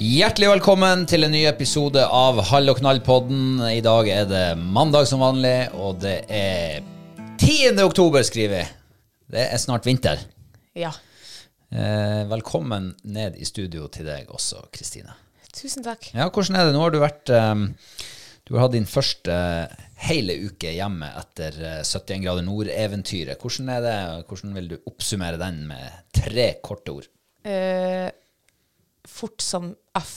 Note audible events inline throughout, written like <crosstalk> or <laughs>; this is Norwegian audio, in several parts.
Hjertelig velkommen til en ny episode av Hall og knall-podden. I dag er det mandag som vanlig, og det er 10. oktober, skriver vi. Det er snart vinter. Ja. Eh, velkommen ned i studio til deg også, Kristine. Tusen takk. Ja, hvordan er det? Nå har du vært um, Du har hatt din første hele uke hjemme etter eh, 71 grader nord-eventyret. Hvordan er det? Hvordan vil du oppsummere den med tre korte ord? Eh, fort som F.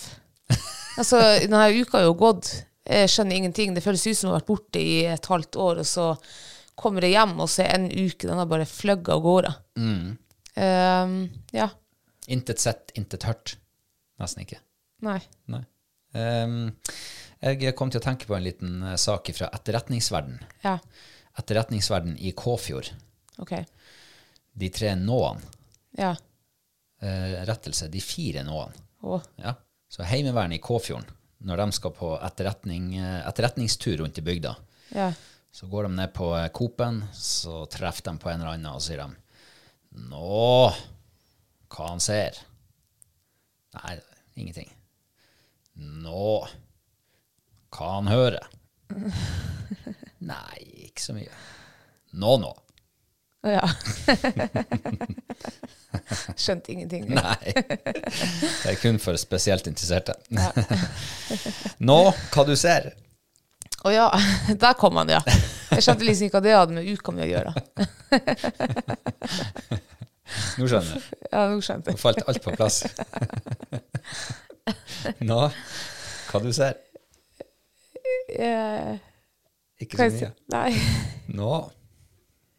<laughs> Altså, denne uka har jo gått. Jeg skjønner ingenting. Det føles ut som jeg har vært borte i et halvt år, og så kommer jeg hjem, og så er en uke den har bare fløyet av gårde. Eh, ja. Intet sett, intet hørt. Nesten ikke. Nei. Nei. Um, jeg kom til å tenke på en liten eh, sak fra etterretningsverden. Ja. Etterretningsverden i Kåfjord. OK. De tre nå-ene. Ja. Uh, rettelse, de fire nå-ene. Å. Ja. Så Heimevernet i Kåfjorden, når de skal på etterretning, eh, etterretningstur rundt i bygda, Ja. så går de ned på eh, Coop-en, så treffer de på en eller annen, og sier de Nå, hva han ser? Nei, ingenting. Nå, hva han hører? <laughs> Nei, ikke så mye. Nå, nå. Ja. <laughs> Skjønte ingenting. Nei. Det er kun for spesielt interesserte. <laughs> Nå, hva du ser? Å ja, der kom han, ja. Jeg skjønte liksom ikke hva det hadde med uka mi å gjøre. <laughs> Nå skjønner du. Ja, nå skjønte jeg. Nå falt alt på plass. Nå, hva du ser? Eh, Ikke så mye. Nei, Nå,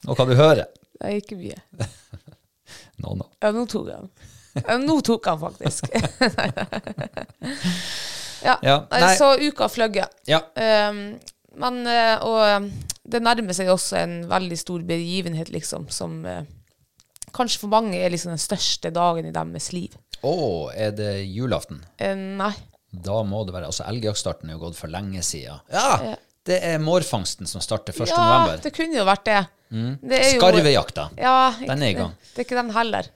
nå hva du hører? nei, ikke mye. <laughs> Nå, nå. Ja, nå tok han. Ja, nå tok han faktisk. <laughs> ja, Ja, nei, så uka fløgget. Ja, Um, men, eh, og um, det nærmer seg også en veldig stor begivenhet, liksom, som uh, kanskje for mange er liksom den største dagen i deres liv. å, er det julaften? Uh, nei. Da må det være, altså Elgjaktstarten er jo gått for lenge siden. Ja, det er mårfangsten som starter 1. Ja, november. det kunne jo vært det. det er Skarvejakta. Ja, Den er i gang. Det er ikke den heller.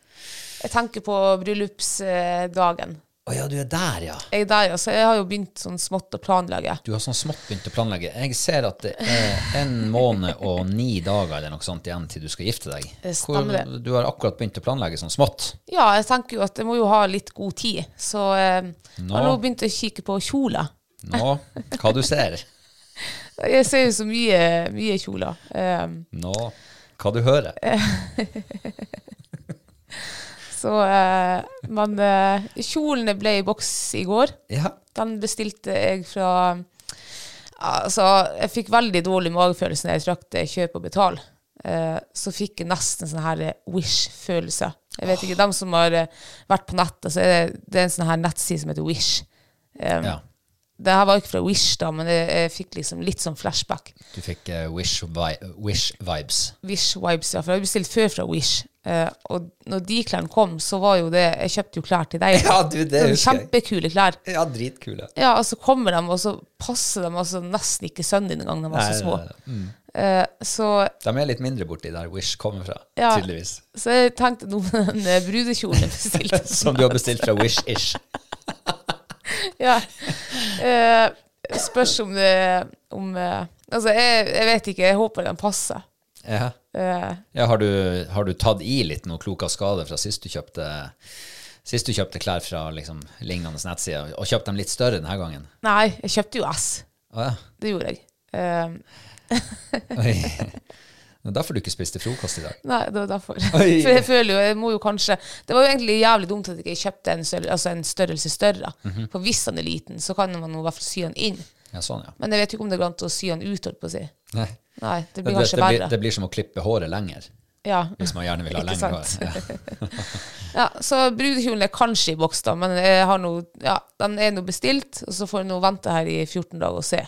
Jeg tenker på bryllupsdagen. Å ja, du er der, ja. Jeg, er der, ja, så jeg har jo begynt sånn smått å planlegge. Du har sånn smått begynt å planlegge. Jeg ser at det er en måned og ni dager eller noe sånt igjen til du skal gifte deg. Det stemmer det. Du har akkurat begynt å planlegge sånn smått. Ja, jeg tenker jo at jeg må jo ha litt god tid. Så eh, jeg Nå. har nå begynt å kikke på kjoler. Nå, hva du ser. <laughs> Jeg ser jo så mye, mye kjoler. Um, Nå, hva du hører. <laughs> Så, uh, men uh, kjolene ble i boks i går. Ja. Den bestilte jeg fra Altså, jeg fikk veldig dårlig magefølelse når jeg trykte kjøp og betal. Uh, så fikk jeg nesten sånn her Wish-følelse. Jeg vet ikke, dem som har vært på nettet, så er det, det er en sånn her nettside som heter Wish. Um, ja. Det her var ikke fra Wish, da, men jeg, fikk liksom litt sånn flashback. Du fikk uh, wish, vi wish vibes. Wish-vibes, ja. For jeg har bestilt før fra Wish. Uh, og når de klærne kom, så var jo det Jeg kjøpte jo klær til deg. <laughs> Ja, du, det husker jeg. Kjempekule klær. Ja, dritkule. Ja, og så kommer de, og så passer de altså nesten ikke sønnen din engang, de var så små. Nei, Eh, så, De er litt mindre borti der Wish kommer fra, Ja. tydeligvis. så jeg tenkte noe med <laughs> den eh, brudekjolen jeg bestilte <laughs> Som du har bestilt fra Wish-ish. <laughs> ja. Eh, spørs om det om, eh, Altså, jeg, jeg vet ikke. Jeg håper den passer. Ja. Eh, Ja, har, du, har du tatt i litt noe klok av skade fra sist du kjøpte Sist du kjøpte klær fra liksom, lignende nettsider, og kjøpte dem litt større denne gangen? nei, jeg kjøpte jo S. Å ja. Det gjorde jeg. Eh, <laughs> Oi. Det er derfor du ikke spiste frokost i dag. Nei, det var derfor. Oi. <laughs> For jeg føler jo, jeg må jo kanskje Det var jo egentlig jævlig dumt at jeg ikke kjøpte en, størrelse, altså en størrelse større. Mhm. For hvis han er liten, så kan man i hvert fall sy han inn. Ja, sånn, ja. Men jeg vet jo ikke om det går an å sy han ut, holdt på å si. Nei. Nei, det Det, blir det, kanskje blir, verre. det blir som å klippe håret lenger, Ja. hvis man gjerne vil ha lengre hår. <laughs> Ja. så brudekjolen er kanskje i boks, da, men har noe, ja, den er nå bestilt, og så får jeg nå vente her i 14 dager og se.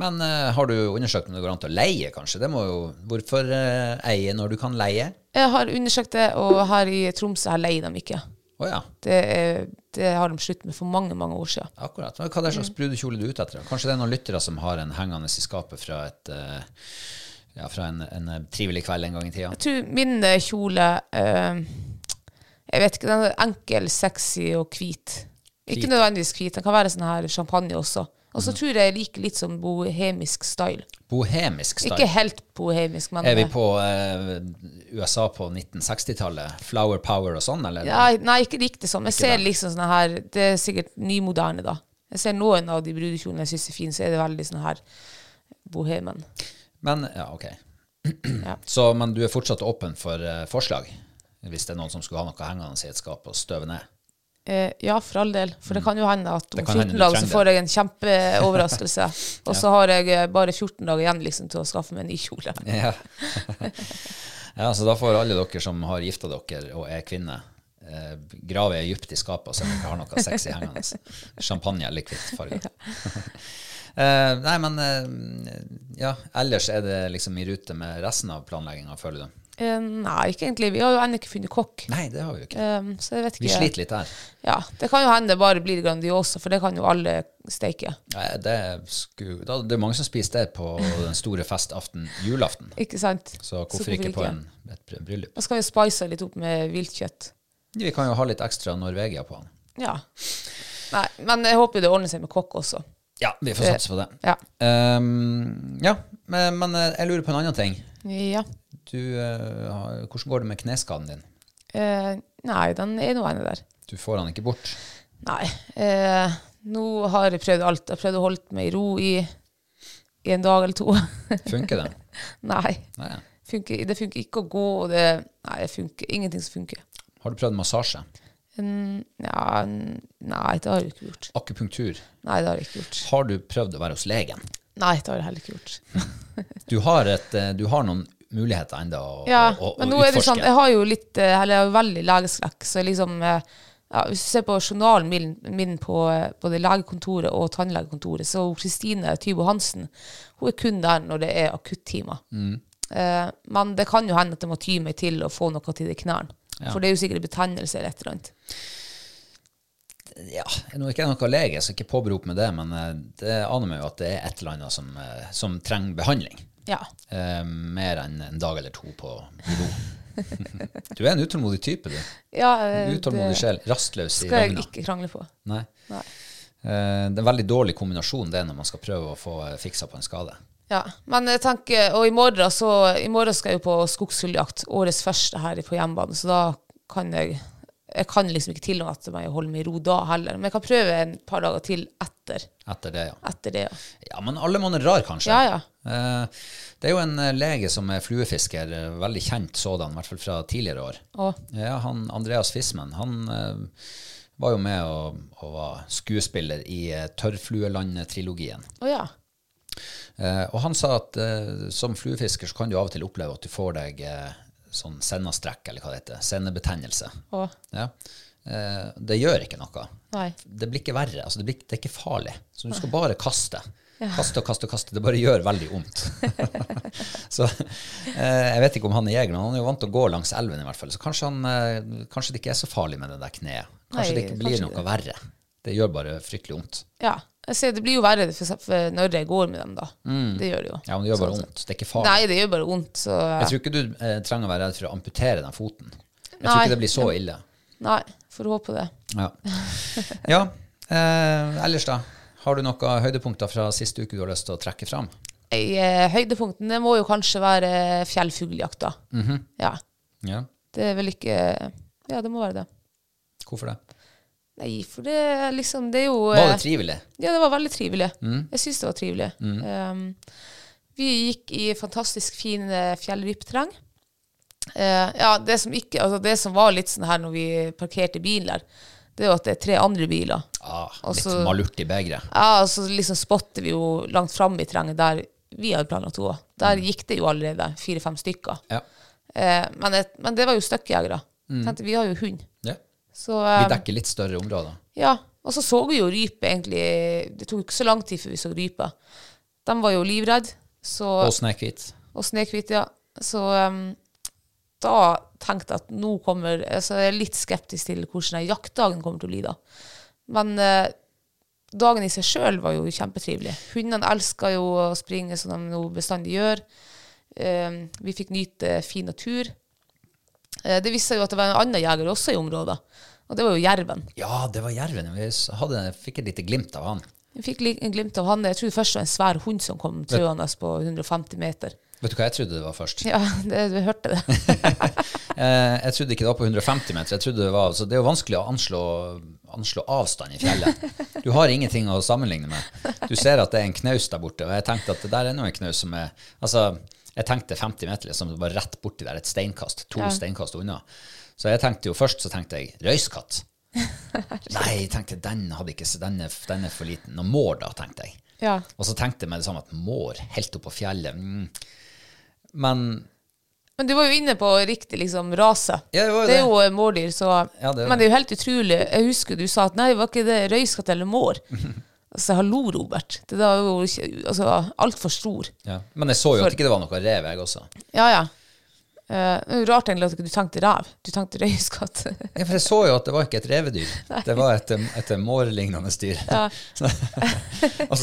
Men uh, har du undersøkt om det går an til å leie, kanskje? Jo, hvorfor uh, eie når du kan leie? Jeg har undersøkt det, og her i Tromsø her leier de ikke. Oh, ja, Det, er, det har de sluttet med for mange, mange år siden. akkurat. Hva er det slags brudekjole du er ute etter? Kanskje det er noen lyttere som har en hengende i skapet fra, et, eh, ja, fra en, en eh, trivelig kveld en gang i tida? Jeg tror min eh, kjole uh, Jeg vet ikke, den er enkel, sexy og hvit. Ikke nødvendigvis hvit, den kan være sånn her champagne også. Og så så tror jeg jeg liker litt sånn bohemisk style. Bohemisk style. Ikke helt bohemisk, men Er vi på uh, USA på 1960-tallet? Flower power og sånn, eller? ja, Nei, ikke riktig sånn. Jeg Ikke ser den. liksom sånn her Det er sikkert nymoderne, da. Jeg ser noen av de brudekjolene jeg syns er fine, så er det veldig sånn her bohemen. Men, ja, ok. Ja. Så, men du er fortsatt åpen for uh, forslag? Hvis det er noen som skulle ha noe hengende i et skap og støve ned? Eh, ja, for all del. For det kan jo hende at Mm. Om 14 dager så får jeg en kjempeoverraskelse. <laughs> Og så har jeg eh, bare 14 dager igjen liksom, til å skaffe meg en ny kjole. <laughs> Ja. <laughs> ja, så da får alle dere som har gifta dere og er kvinner, eh, grave dypt i skapet og se om dere har noe sexy hengende. Champagne eller hvitt farge. Eh, nei, men uh, ja, ellers er det liksom i rute med resten av planlegginga, føler du? Uh, nei, ikke egentlig. Vi har jo ennå ikke funnet kokk. Nei, det har vi jo ikke. Eh, så jeg vet ikke. Vi sliter litt der. Ja, Det kan jo hende det bare blir Grandiosa, for det kan jo alle steike. Nei, Det, sku, da, det er mange som spiser det på den store festaften, julaften. Ikke sant? Så hvorfor ikke på en, et bryllup? Da skal vi spice litt opp med viltkjøtt. Vi kan jo ha litt ekstra Norvegia på den. Ja. Nei, men jeg håper det ordner seg med kokk også. Ja, vi får satse på det. Ja. Um, ja, men, men eh, jeg lurer på en annen ting. Ja. Du, uh, hvordan går det med kneskaden din? Uh, nei, den er nå ennå der. Du får den ikke bort. Nei. Uh, nå har jeg prøvd alt. Jeg har prøvd å holde meg i ro i, i en dag eller to. <laughs> Funker det? nei. Nei. Funker, det funker ikke å gå, og det Nei, det funker ingenting som funker. Har du prøvd massasje? Ja, nei, det har jeg ikke gjort. Akupunktur? Nei, det har jeg ikke gjort. Har du prøvd å være hos legen? Nei, det har jeg heller ikke gjort. <laughs> Du har, et, eh, du har noen muligheter ennå å, Ja, å, å, men nå å er det sånn, jeg har jo litt, eh, eller jeg har veldig legeskrekk, så liksom eh, ja, Hvis du ser på journalen min, min på både legekontoret og tannlegekontoret, så Kristine Tybo Hansen hun er kun der når det er akuttimer. Mm. Eh, men det kan jo hende at jeg må ty meg til å få noe til de knærne. Ja. For det er jo sikkert betennelse eller et eller annet. Ja, nå er ikke jeg noen lege, så ikke påberope med det, men eh, det aner meg jo at det er et eller annet som, eh, som trenger behandling. Ja. Eh, mer enn en dag eller to på ro. Du er en utålmodig type, du. ja eh, Utålmodig det sjel. Rastløs i skal jeg ikke krangle på. Nei. Nei. Eh, det er en veldig dårlig kombinasjon det når man skal prøve å få fiksa på en skade. Ja, men jeg tenker, og i morgen, så, i morgen skal jeg jo på skogsfugljakt, årets første her på hjemmebane, så da kan jeg jeg kan liksom ikke tillate meg å holde meg i ro da heller. Men jeg kan prøve en par dager til etter etter, det, ja. etter det. Ja. Ja, men alle måneder rar, kanskje. Ja, ja. Eh, det er jo en eh, lege som er fluefisker, eh, veldig kjent sådan, i hvert fall fra tidligere år. Å. Ja, han, Andreas Fismen, han var jo med og, og var skuespiller i Tørrflueland-trilogien. Å ja. Eh, og han sa at eh, som fluefisker så kan du av og til oppleve at du får deg eh, sånn sennastrekk, eller hva det heter, sennebetennelse. Å. Ja. Eh, det gjør ikke noe. Nei. Det blir ikke verre. Altså det, blir, det er ikke farlig. Så du skal bare kaste. Kaste og kaste og kaste. Det bare gjør veldig vondt. <laughs> så eh, jeg vet ikke om han er jeger, men han er jo vant til å gå langs elven i hvert fall. Så kanskje, han, kanskje det ikke er så farlig med det der kneet. Kanskje Nei, det ikke blir kanskje noe verre. Det gjør bare fryktelig vondt. Ja. Ser, det blir jo verre når jeg går med dem, da. Det gjør det jo. Mm. Ja, men det gjør bare vondt. Det er ikke farlig. Nei, det gjør bare vondt, så Jeg tror ikke du eh, trenger å være redd for å amputere den foten. Jeg tror ikke det blir så ille. Nei, får håpe det. Ja. <laughs> ja. Eh, ellers, da? Har du noen høydepunkter fra siste uke du har lyst til å trekke fram? Eh, høydepunktene må jo kanskje være fjellfugljakta. Mhm. Ja. Ja. Det er vel ikke Ja, det må være det. Hvorfor det? Nei, for det liksom Det er jo Var eh, det trivelig? Ja, det var veldig trivelig. Mm. Jeg syns det var trivelig. Um, vi gikk i fantastisk fin eh, fjellrypeterreng. Eh, ja, det som, ikke, altså det som var litt sånn her når vi parkerte bilen der, det er jo at det er tre andre biler. Ah, Også, litt malurt i begeret. Ja, og så liksom spotter vi jo langt framme i terrenget der vi hadde planlagt å gå. Der gikk det jo allerede fire-fem stykker. Ja. Uh, men, et, men det var jo støkkjegere. Tenkte, vi har jo hund. ja. Så, Vi eh, dekker litt større områder. ja, og så så vi jo rype egentlig Det tok ikke så lang tid før vi så rype. De var jo livredde. Så, Og snehvit. og snehvit, ja. Så um, da tenkte jeg at nå kommer altså Jeg er litt skeptisk til hvordan jaktdagen kommer til å bli da. Men uh, dagen i seg sjøl var jo kjempetrivelig. Hundene elska jo å springe som de nå bestandig gjør. Um, vi fikk nyte fin natur. Eh, det viste seg jo at det var en annen jeger også i området, og det var jo jerven. Ja, det var jerven. Vi hadde, fikk et lite glimt av han. Vi fikk en glimt av han. Jeg trodde først det var en svær hund som kom trøende på 150 meter. Vet du hva jeg trodde det var først? Ja, <laughs> det, du hørte det. <laughs> Eh, jeg trodde ikke det var på 150 meter. Jeg trodde Det var, så det er jo vanskelig å anslå, anslå avstand i fjellet. Du har ingenting å sammenligne med. Du ser at det er en knaus der borte, og jeg tenkte at det der er nå en knaus som er Altså, jeg tenkte 50 meter, liksom, det var rett borti der, et steinkast. To Ja. steinkast unna. Så jeg tenkte jo først så tenkte jeg røyskatt. <laughs> Nei, jeg tenkte den, hadde ikke, den, er, den er for liten. Og mår, da, tenkte jeg. Ja. Og så tenkte jeg med det samme at mår helt opp på fjellet mm. Men Men du var jo inne på riktig liksom, rase. Ja, det var jo det er jo mårdyr, så Ja, det Men det er jo helt utrolig. Jeg husker du sa at nei, var ikke det røyskatt eller mår? <laughs> altså, hallo, Robert. Det var jo altså, altfor stor. Ja. Men jeg så jo For- at ikke det var noe rev, jeg også. Ja, ja. Uh, er rart egentlig at du tenkte rev. Du tenkte røyskatt. Ja, for jeg så jo at det var ikke et revedyr. <laughs> Det var et, et mårlignende dyr. Ja. <laughs> Og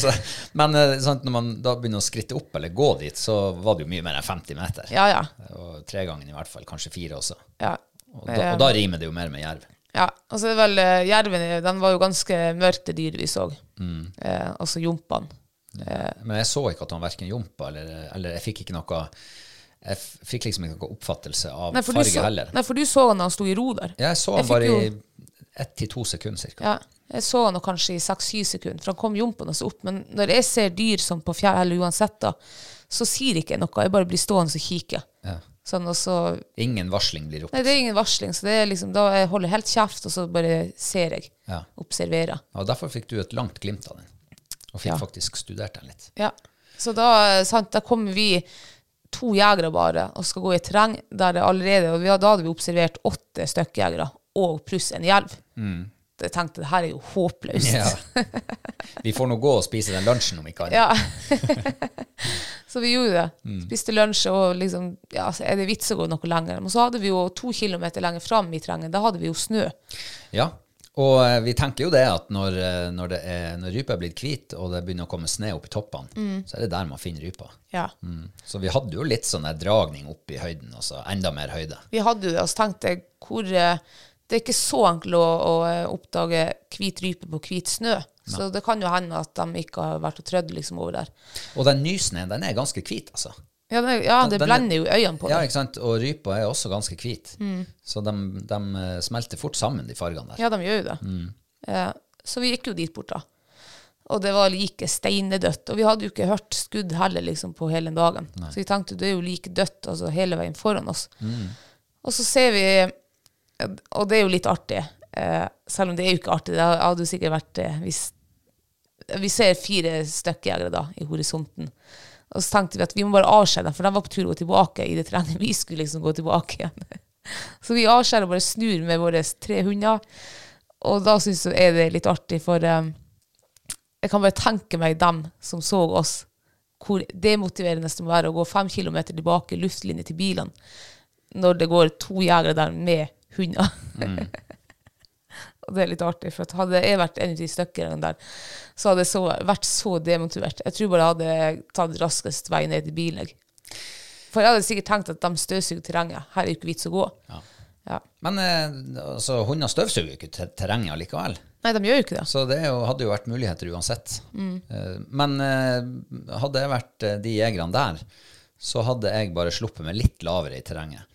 men eh, sant, når man da begynner å skritte opp eller gå dit, så var det jo mye mer enn 50 meter. ja, ja. Og tre ganger i hvert fall, kanskje fire også. ja. Og da, og da rimer det jo mer med jerv. Ja, og så er det vel uh, Jerven den var jo ganske mørkt, det dyret vi så. Mm. Eh, altså jompene. Men jeg så ikke at han verken jompa, eller, eller jeg fikk ikke noe Jeg fikk liksom ikke noen oppfattelse av Nei, farge så, heller. nei, for du så han da han sto i ro der. Jeg så han jeg bare jo- i ett til to sekunder cirka. Ja, jeg så han kanskje i seks-syv sekunder, for han kom jompende opp. Men når jeg ser dyr som på fjell, eller uansett, da, så sier ikke jeg noe. Jeg bare blir stående og kikke. Ja. Sånn, så Ingen varsling blir ropt. Nei, det er ingen varsling, så det er liksom, da jeg holder helt kjeft, og så bare ser jeg. Ja. Observerer. Og derfor fikk du et langt glimt av den. Og fikk Ja. faktisk studert den litt. Ja. Så da, sant, da kommer vi to jegere bare og skal gå i terreng der det allerede og vi, Da hadde vi observert åtte stykkjegere og pluss en jerv. Jeg tenkte det her er jo håpløst. Mm. Ja. <laughs> Vi får nå gå og spise den lunsjen om ikke annet. Ja. <laughs> så vi gjorde det. Mm. Spiste lunsj, og liksom Ja, så er det vits å gå noe lenger? Men så hadde vi jo to kilometer lenger fram i terrenget, da hadde vi jo snø. Ja. Og eh, vi tenker jo det at når, eh, når, det er, når rypa er blitt hvit, og det begynner å komme snø opp i toppene, så er det der man finner rypa. Ja. Mm. Så vi hadde jo litt sånn dragning opp i høyden, og så enda mer høyde. Vi hadde jo det, og så tenkte jeg hvor eh, Det er ikke så enkelt å, å eh, oppdage hvit rype på hvit snø. Så det kan jo hende at de ikke har vært og trødd liksom over der. Og den nysnøen, den er ganske hvit, altså. Ja, det, ja, det Den- den er- blender jo øynene på Ja, ikke sant? Og rypa er også ganske hvit. Så de, de eh, smelter fort sammen, de fargene der. Ja, de gjør jo det. Eh, så vi gikk jo dit bort, da. Og det var like steinedødt. Og vi hadde jo ikke hørt skudd heller liksom, på hele dagen. Så vi tenkte det er jo like dødt altså, hele veien foran oss. Og så ser vi Og det er jo litt artig, eh, selv om det er jo ikke artig. Det hadde jo sikkert vært eh, hvis Vi ser fire støkkjegere da i horisonten. Og så tenkte vi at vi må bare avskjære dem, for de var på tur å gå tilbake i det terrenget. Vi skulle liksom gå tilbake igjen. <laughs> Så vi avskjærer og bare snur med våre tre hunder. Og da syns jeg er det litt artig, for um, jeg kan bare tenke meg dem som så oss, hvor demotiverende det må være å gå fem kilometer tilbake, luftlinje til bilene, når det går to jegere der med hunder. <laughs> og det er litt artig, for hadde jeg vært en av de stykkene der, så hadde jeg så, vært så demotivert. Jeg tror bare jeg hadde tatt raskest vei ned til bilen. For jeg hadde sikkert tenkt at de støvsuger terrenget. Her er det ikke vits å gå. Ja. Men eh, altså, hunder støvsuger ikke ter- terrenget allikevel. Nei, de gjør jo ikke det. Så det jo, hadde jo vært muligheter uansett. Mm. Men eh, hadde jeg vært eh, de jegerne der, så hadde jeg bare sluppet meg litt lavere i terrenget.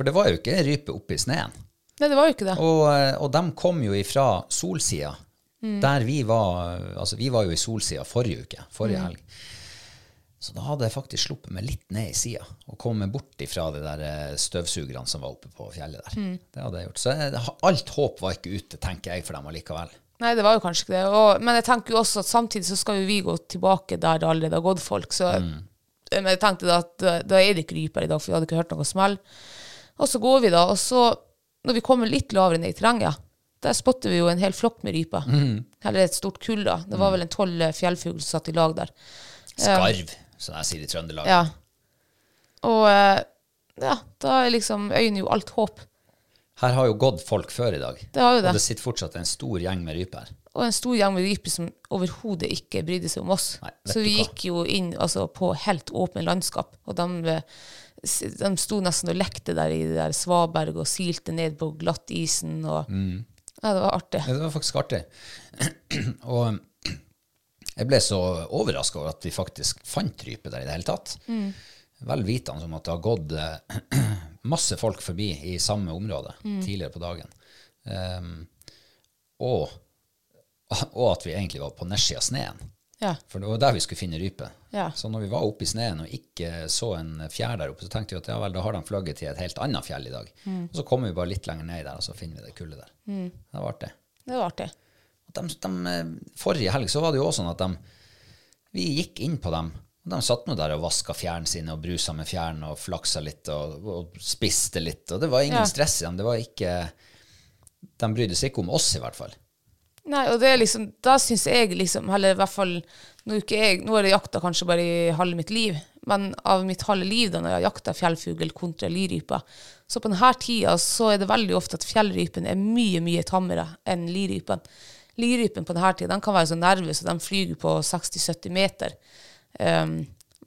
For det var jo ikke rype oppe i sneen. Nei, det var jo ikke det. Og, eh, og de kom jo ifra solsida. Der vi var Altså, vi var jo i solsida forrige uke, forrige helg. Så da hadde jeg faktisk sluppet meg litt ned i sida og kommet bort ifra de der eh, støvsugerne som var oppe på fjellet der. Det hadde jeg gjort. Så jeg, alt håp var ikke ute, tenker jeg, for dem allikevel. Nei, det var jo kanskje ikke det. Og, men jeg tenker jo også at samtidig så skal jo vi gå tilbake der det allerede har gått folk. Så men jeg tenkte da at da, da er det ikke ryper i dag, for vi hadde ikke hørt noe smell. Og så går vi da, og så, når vi kommer litt lavere ned i terrenget, der spotter vi jo en hel flokk med ryper. Eller et stort kull, da. Det var vel en tolv fjellfugl som satt i lag der. Skarv, som jeg sier i Trøndelag. Ja. Og eh, ja, da er liksom øynene jo alt håp. Her har jo gått folk før i dag. Det har jo det. Og det sitter fortsatt en stor gjeng med ryper. og en stor gjeng med ryper som overhodet ikke brydde seg om oss. Nei, så vi gikk jo inn altså, på helt åpne landskap, og de, eh, de sto nesten og lekte der i det der svaberg og silte ned på glattisen. Og, Mm. Ja, det var artig. Ja, det var faktisk artig. <clears throat> og <clears throat> jeg ble så overraska over at vi faktisk fant rype der i det hele tatt. Vel vitende om at det har gått eh, <clears throat> masse folk forbi i samme område tidligere på dagen. Um, og, og at vi egentlig var på nedsida av sneen. Ja. For det var der vi skulle finne rype. Ja. Så når vi var oppe i sneen og ikke så en fjær der oppe, så tenkte vi at ja vel, da har de fløyet til et helt annet fjell i dag. Og så kommer vi bare litt lenger ned der, og så finner vi det kullet der. Det var artig. Det var artig. De, de, eh, forrige helg så var det jo også sånn at de, vi gikk inn på dem, og de satt nå der og vaska fjærene sine og brusa med fjærene og flaksa litt og, og spiste litt, og det var ingen Ja. stress i dem. Det var ikke De brydde seg ikke om oss, i hvert fall. Nei, og det er liksom, da syns jeg liksom, eller i hvert fall Nå, er jeg, nå er det jakta kanskje bare i halve mitt liv, men av mitt halve liv da når jeg har jakta fjellfugl kontra lirype, så på denne tida så er det veldig ofte at fjellrypen er mye, mye tammere enn lirypen. Lirypen på denne tida den kan være så nervøs, og de flyr på 60-70 meter. Um,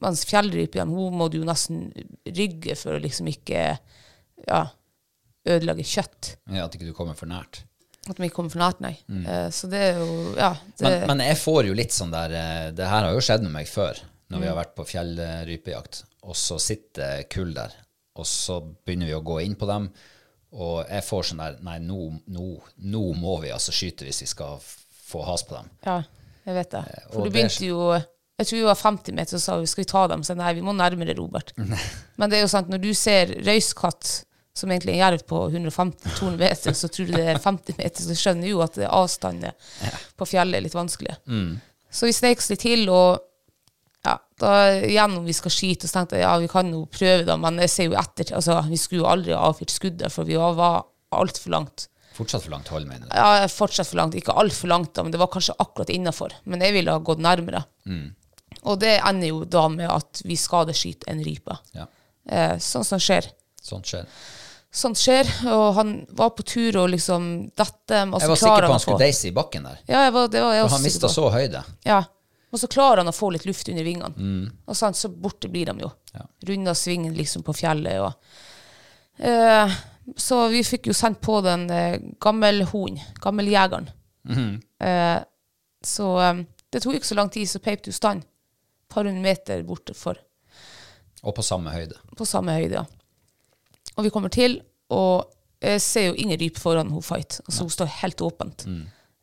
mens hun må du nesten rygge for å liksom ikke ja, ødelegge kjøtt. Ja, At ikke du kommer for nært. At vi kommer for nært, nei. Eh, så det er jo Ja. Det, Men, men jeg får jo litt sånn der eh, Det her har jo skjedd med meg før, når vi har vært på fjellrypejakt, og så sitter kull der, og så begynner vi å gå inn på dem, og jeg får sånn der Nei, nå, nå, nå må vi altså skyte hvis vi skal få has på dem. Ja, jeg vet det. og For du det er begynte jo Jeg tror vi var 50 meter, så sa vi skal vi ta dem. Så nei, vi må nærmere, Robert. <laughs> Men det er jo sant, når du ser røyskatt, som egentlig er en jerv på 150-200 meter, så tror du det er 50 meter, så du skjønner jo at det avstanden på fjellet er litt vanskelig. Så vi snek oss litt til, og ja, da igjen om vi skal skyte, så tenkte jeg ja, vi kan jo prøve da, men jeg ser jo etter, altså vi skulle jo aldri ha avfyrt skuddet, for vi var, altfor langt. Fortsatt for langt hold, mener du? Ja, fortsatt for langt. Ikke altfor langt, da, men det var kanskje akkurat innafor. Men jeg ville ha gått nærmere. Og det ender jo da med at vi skadeskyter en rype. Ja. Eh, sånn som skjer. Sånt skjer. Sånt skjer, og han var på tur og liksom og Jeg var sikker på han skulle deise i bakken der. Ja, jeg var, det var jeg For han mista så høyde. Ja. Og så klarer han å få litt luft under vingene. Og sånn, så borte blir de jo. Ja. Runda svingen liksom på fjellet. Og, eh, så vi fikk jo sendt på den eh, hunden, gammeljegeren. eh, så um, det tok ikke så lang tid, så peip du stand. Et par hundre meter borte for, Og på samme høyde. på samme høyde. Ja. Og vi kommer til, og jeg ser jo ingen ryp foran hun fight. Altså, hun står helt åpent.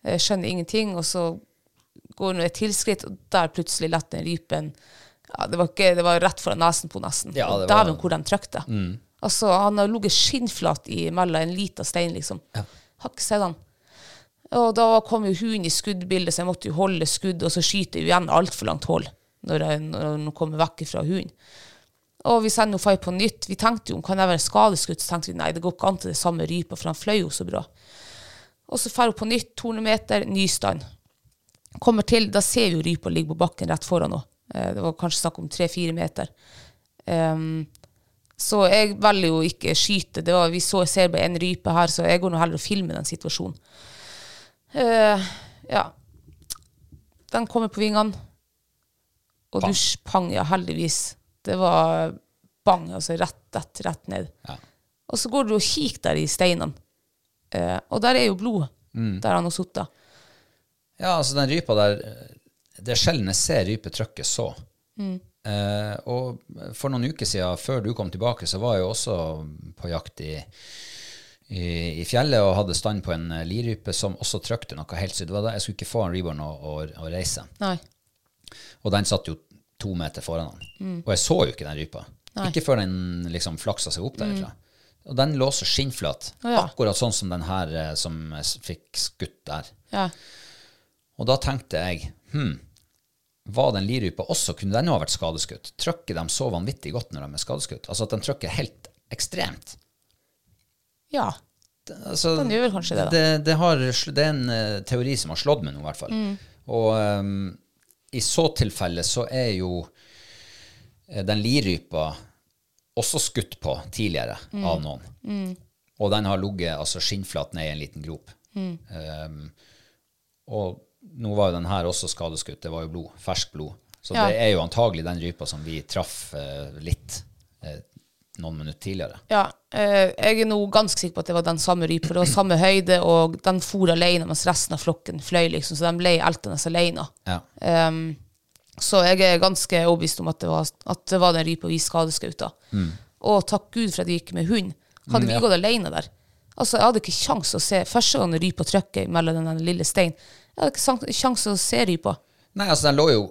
Jeg skjønner ingenting, og så går hun et tilskritt, og der plutselig lette den rypen ja, det, var ikke, det var rett foran nesen på nesten. Ja, var- Mm. Dæven hvor de trykte. Altså, han har ligget skinnflat imellom mellom en liten stein, liksom. Har ikke sett han. Og da kom jo hunden i skuddbildet, så jeg måtte jo holde skudd, og så skyter jeg igjen altfor langt hold når jeg, når jeg kommer vekk fra hunden. Og vi sender Fay på nytt. Vi tenkte jo, kan det være skadeskutt? Så tenkte vi nei, det går ikke an til det samme rypa, for han fløy jo så bra. Og så drar hun på nytt, 200 meter, ny stand. Kommer til, da ser vi jo rypa ligge på bakken rett foran henne. Eh, Det var kanskje snakk om 3-4 meter. Um, så jeg velger jo ikke skyte. Det var, vi så, ser bare en rype her, så jeg går nå heller og filmer den situasjonen. Uh, ja. Den kommer på vingene. Og dusj, pang, ja, heldigvis. Det var bang, altså rett, rett, rett ned. Ja. Og så går du og kikker der i steinene. Eh, og der er jo blod, der han har sittet. Ja, altså den rypa der Det er sjelden jeg ser rype trykke så. Eh, og for noen uker siden, før du kom tilbake, så var jeg jo også på jakt i, i, i fjellet og hadde stand på en eh, lirype som også trykte noe helt da Jeg skulle ikke få en reborn å, å, å reise. Nei. Og den satt jo to meter foran han. Og jeg så jo ikke den rypa. Ikke før den liksom flaksa seg opp derifra. Og den lå så skinnflat. Oh, ja. Akkurat sånn som den her eh, som jeg fikk skutt der. Ja. Og da tenkte jeg hm, var den lirypa også, kunne den ha vært skadeskutt? Trykker de så vanvittig godt når de er skadeskutt? Altså at de trykker helt ekstremt? ja. Altså, Den gjør vel kanskje det, da. Det, det, har, det er en uh, teori som har slått meg nå, i hvert fall. Mm. Og ehm, i så tilfelle så er jo eh, den lirypa også skutt på tidligere Mm. av noen. Og den har ligget altså, skinnflat ned i en liten grop. Mm. Um, og nå var jo den her også skadeskutt. Det var jo blod, ferskt blod. Så Ja. det er jo antagelig den rypa som vi traff uh, litt eh, noen minutter tidligere. Ja, eh, jeg er nå ganske sikker på at det var den samme rypa. Det var samme høyde, og den for alene mens resten av flokken fløy, liksom, så de ble eltende alene. Ja. Um, så jeg er ganske overbevist om at det var, at det var den rypa vi skadeskauta. Og takk Gud for at jeg gikk med hund. Hadde vi Mm, ja. gått alene der Altså, Jeg hadde ikke kjangs å se første gang rypa trykket mellom den lille steinen. Jeg hadde ikke kjangs å se rypa. Nei, altså den lå jo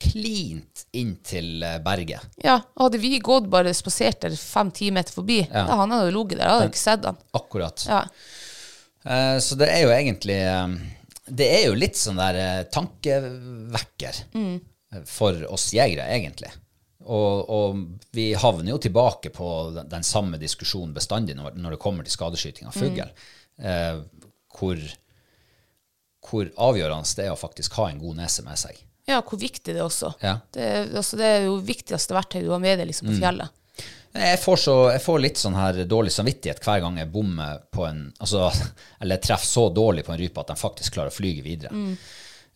klint inn til berget. Ja, Hadde vi gått bare spasert der fem-ti meter forbi, Ja. da han hadde ligget der. Jeg hadde ikke sett han. Akkurat. Ja. Eh, så det er jo egentlig eh, Det er jo litt sånn der eh, tankevekker mm. for oss jegere, egentlig. Og, og vi havner jo tilbake på den, den samme diskusjonen bestandig når, når det kommer til skadeskyting av fugl. Eh, hvor, hvor avgjørende det er å faktisk ha en god nese med seg. Ja, hvor viktig det er også. Ja. Det, altså, det er jo viktigste verktøy du har med deg liksom, Mm. på fjellet. Jeg får, så, jeg får litt sånn her dårlig samvittighet hver gang jeg bommer på en altså, <laughs> Eller treffer så dårlig på en rype at den faktisk klarer å flyge videre.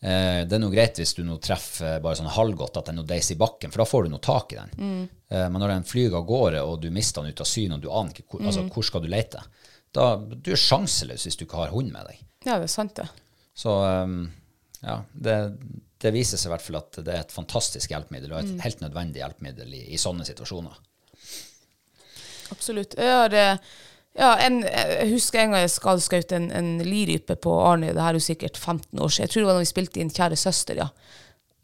Eh, det er noe greit hvis du nå treffer bare sånn halvgodt at den nå deiser i bakken, for da får du noe tak i den. Eh, men når den flyr av gårde, og du mister den ut av syne, og du aner ikke hvor, altså, hvor skal du lete, da du er sjanseløs hvis du ikke har hund med deg. Ja, det er sant, det. Så um, ja, det, det viser seg i hvert fall at det er et fantastisk hjelpemiddel, og et helt nødvendig hjelpemiddel i, i sånne situasjoner. Absolutt. Jeg, har, eh, ja, en, jeg husker en gang jeg skadeskjøt en, en lirype på Arne, det her er jo sikkert 15 år siden. Jeg tror det var da vi spilte inn Kjære søster, ja.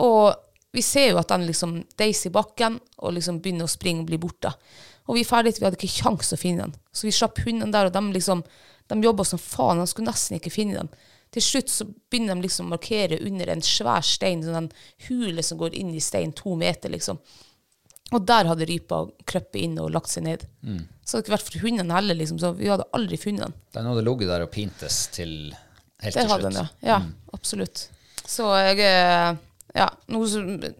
Og vi ser jo at den liksom deiser i bakken og liksom begynner å springe og bli borte. Og vi er ferdige, vi hadde ikke kjangs å finne den. Så vi slapp hundene der, og de liksom, de jobba som faen. De skulle nesten ikke finne den. Til slutt så begynner de liksom å markere under en svær stein, sånn en hule som går inn i steinen to meter, liksom. Og der hadde rypa krøpet inn og lagt seg ned. Så hadde det ikke vært for hundene heller, liksom, så vi hadde aldri funnet den. Den hadde ligget der og pintes til helt Det til slutt. den, ja. Ja, absolutt. Så jeg eh, Ja, nå,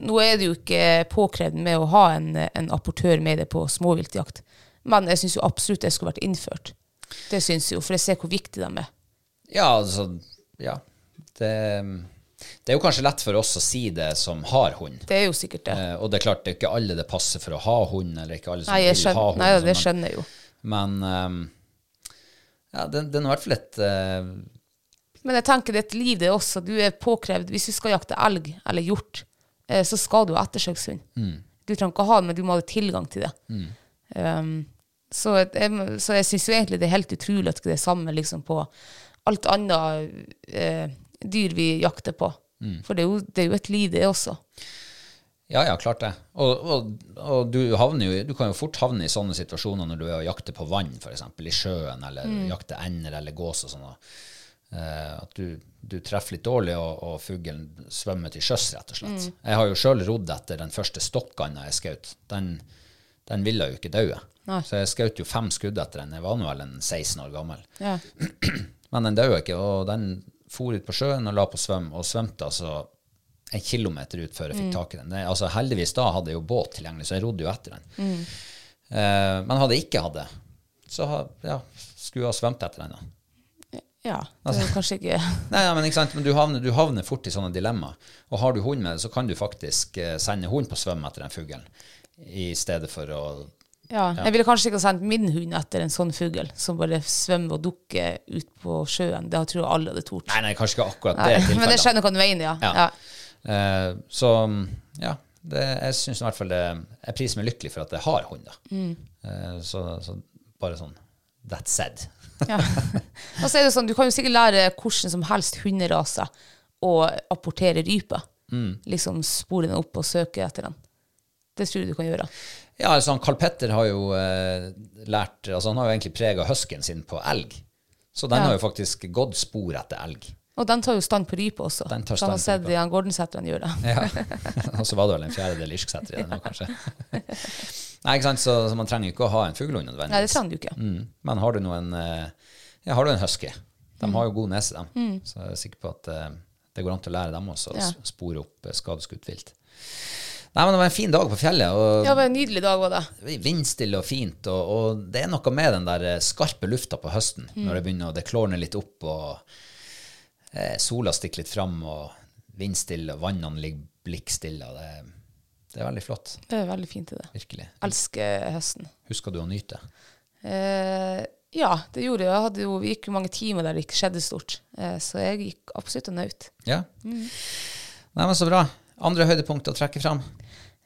nå er det jo ikke påkrevd med å ha en, en apportør med det på småviltjakt, men jeg syns absolutt det skulle vært innført. Det syns jo, for jeg ser hvor viktig de er. Ja, altså, ja. Det, det er jo kanskje lett for oss å si det som har hund. Det er jo sikkert det. Eh, og det er klart, det er ikke alle det passer for å ha hund, eller ikke alle som Nei, vil vil ha hund. nei, det sånn, skjønner jeg jo. Men, ehm, ja, det, det er i hvert fall et eh, Men jeg tenker det er et liv, det også. Du er påkrevd Hvis du skal jakte elg eller hjort, eh, så skal du ha ettersøkshund. Du trenger ikke ha det, men du må ha tilgang til det. Um, så jeg, så jeg syns jo egentlig det er helt utrolig at det er samme liksom, på alt annet eh, dyr vi jakter på. For det er, jo, det er jo et liv, det også. Ja, ja, klart det. Og, og, og du, jo, du kan jo fort havne i sånne situasjoner når du er og jakter på vann, f.eks. i sjøen, eller jakter ender eller gås og sånn. eh, at du, du treffer litt dårlig, og, og fuglen svømmer til sjøs, rett og slett. Jeg har jo sjøl rodd etter den første stokkanda jeg skjøt. Den, den ville jo ikke daue. Så jeg skjøt jo fem skudd etter den. Jeg var nå vel en 16 år gammel. Ja. <clears throat> Men den døde ikke, og den for ut på sjøen og la på svøm, og svømte altså en kilometer ut før jeg fikk tak i den. Det, altså Heldigvis da hadde jeg jo båt tilgjengelig, så jeg rodde jo etter den. Eh, men hadde jeg ikke hatt det, så ja, skulle jeg ha svømt etter den. da. ja. Det er jo kanskje ikke <laughs> Nei, ja, men, ikke sant? men du, havner, du havner fort i sånne dilemmaer. Og har du hund med deg, så kan du faktisk eh, sende hund på svøm etter den fuglen, i stedet for å ja. Jeg ville kanskje ikke sendt min hund etter en sånn fugl som bare svømmer og dukker ut på sjøen. Det tror jeg alle hadde tort. Nei, nei, kanskje ikke akkurat det det Men jeg skjønner hva du mener, ja. Ja. ja. Uh, så ja, det, jeg syns i hvert fall det Jeg priser meg lykkelig for at jeg har hund. Mm. uh, så, så bare sånn That said. <laughs> Ja. Og så er det sånn, Du kan jo sikkert lære hvordan som helst hunderaser å apportere ryper. Mm. Liksom spore den opp og søke etter den. Det tror jeg du kan gjøre. Ja, altså han Carl Petter har jo eh, lært altså Han har jo egentlig prega husken sin på elg. Så den Ja. har jo faktisk gått spor etter elg. Og den tar jo stand på rype også. Den tar Så han har stand sett. Jan Gordensetteren gjøre det. Ja. <laughs> Og så var det vel en fjerdedel irsksetter i den òg, kanskje. <laughs> Nei, ikke sant, så, så man trenger jo ikke å ha en fuglehund Nei, det trenger du ikke. Mm. Men har du noen eh, Ja, har du en husky? De har jo god nese, dem. Så jeg er sikker på at eh, det går an til å lære dem også å Mm. Ja. spore opp eh, skadeskutt vilt. Nei, men Det var en fin dag på fjellet. og Ja, det var en nydelig dag, var det. Vindstille og fint, og, og det er noe med den der eh, skarpe lufta på høsten, Mm. når det begynner å det klårner litt opp, og eh, sola stikker litt fram, og vindstille, og vannene ligger blikkstille. Det, det er veldig flott. Det er veldig fint, det. Virkelig. Elsker høsten. Husker du å nyte? Eh, ja, det gjorde jeg. jeg. Hadde jo, vi gikk jo mange timer der det ikke skjedde stort. Eh, så jeg gikk absolutt og nøt. Ja. Mm. Nei, men Så bra. Andre høydepunkt å trekke fram?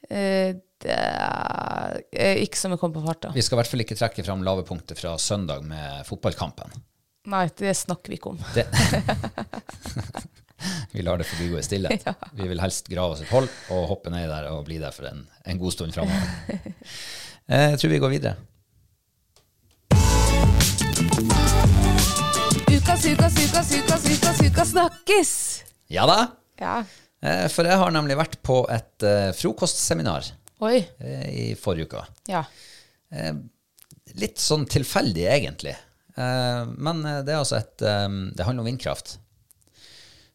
Eh, det er eh, ikke som jeg kom på farta. Vi skal i hvert fall ikke trekke fram lave punkter fra søndag med fotballkampen. Nei, det snakker vi ikke om. <laughs> Vi lar det forbigå i stillhet. Vi vil helst grave oss et hold og hoppe ned der og bli der for en, en god stund framover. <laughs> Eh, Jeg tror vi går videre. Ukas, ukas, ukas, ukas, ukas, ukas snakkes! Ja da. Ja. Eh, For jeg har nemlig vært på et eh, frokostseminar Oi. eh, i forrige uke. Ja. Litt sånn tilfeldig, egentlig. Men det er altså et Det handler om vindkraft.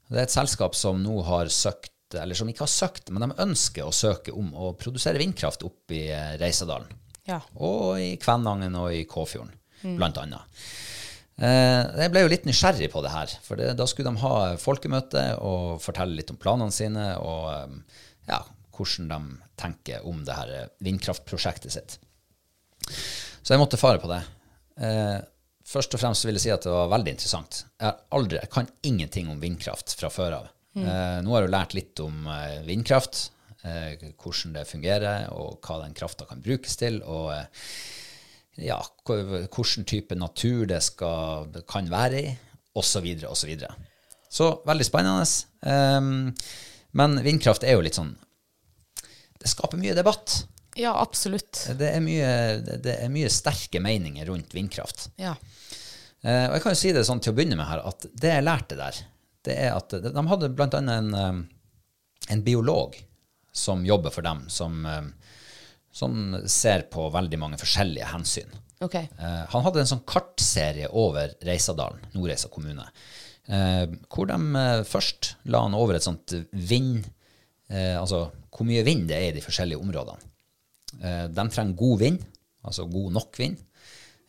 Det er et selskap som nå har søkt, eller som ikke har søkt, men de ønsker å søke om å produsere vindkraft opp i Reisadalen. Ja. Og i Kvænangen og i Kåfjorden, blant annet. Eh, Jeg ble jo litt nysgjerrig på det her, for det, da skulle de ha folkemøte og fortelle litt om planene sine, og eh, ja, hvordan de tenker om det her eh, vindkraftprosjektet sitt. Så jeg måtte fare på det. Eh, først og fremst vil jeg si at det var veldig interessant. Jeg, aldri, jeg kan ingenting om vindkraft fra før av. Eh, nå har jeg jo lært litt om vindkraft, eh, hvordan det fungerer, og hva den krafta kan brukes til, og ja, hvilken type natur det skal, kan være i, osv., osv. Så, videre. så veldig spennende. Um, men vindkraft er jo litt sånn Det skaper mye debatt. ja, absolutt. Det er mye, det- er mye sterke meninger rundt vindkraft. Ja. Uh, og jeg kan jo si det sånn til å begynne med her, at det jeg lærte der, det er at de de hadde annet en, eh, en biolog som jobber for dem, som, eh, som ser på veldig mange forskjellige hensyn. Okay. Eh, han hadde en sånn kartserie over Reisadalen, Nordreisa kommune, eh, hvor de eh, først la han over et sånt vind, eh, altså hvor mye vind det er i de forskjellige områdene. Eh, de trenger god vind, altså god nok vind,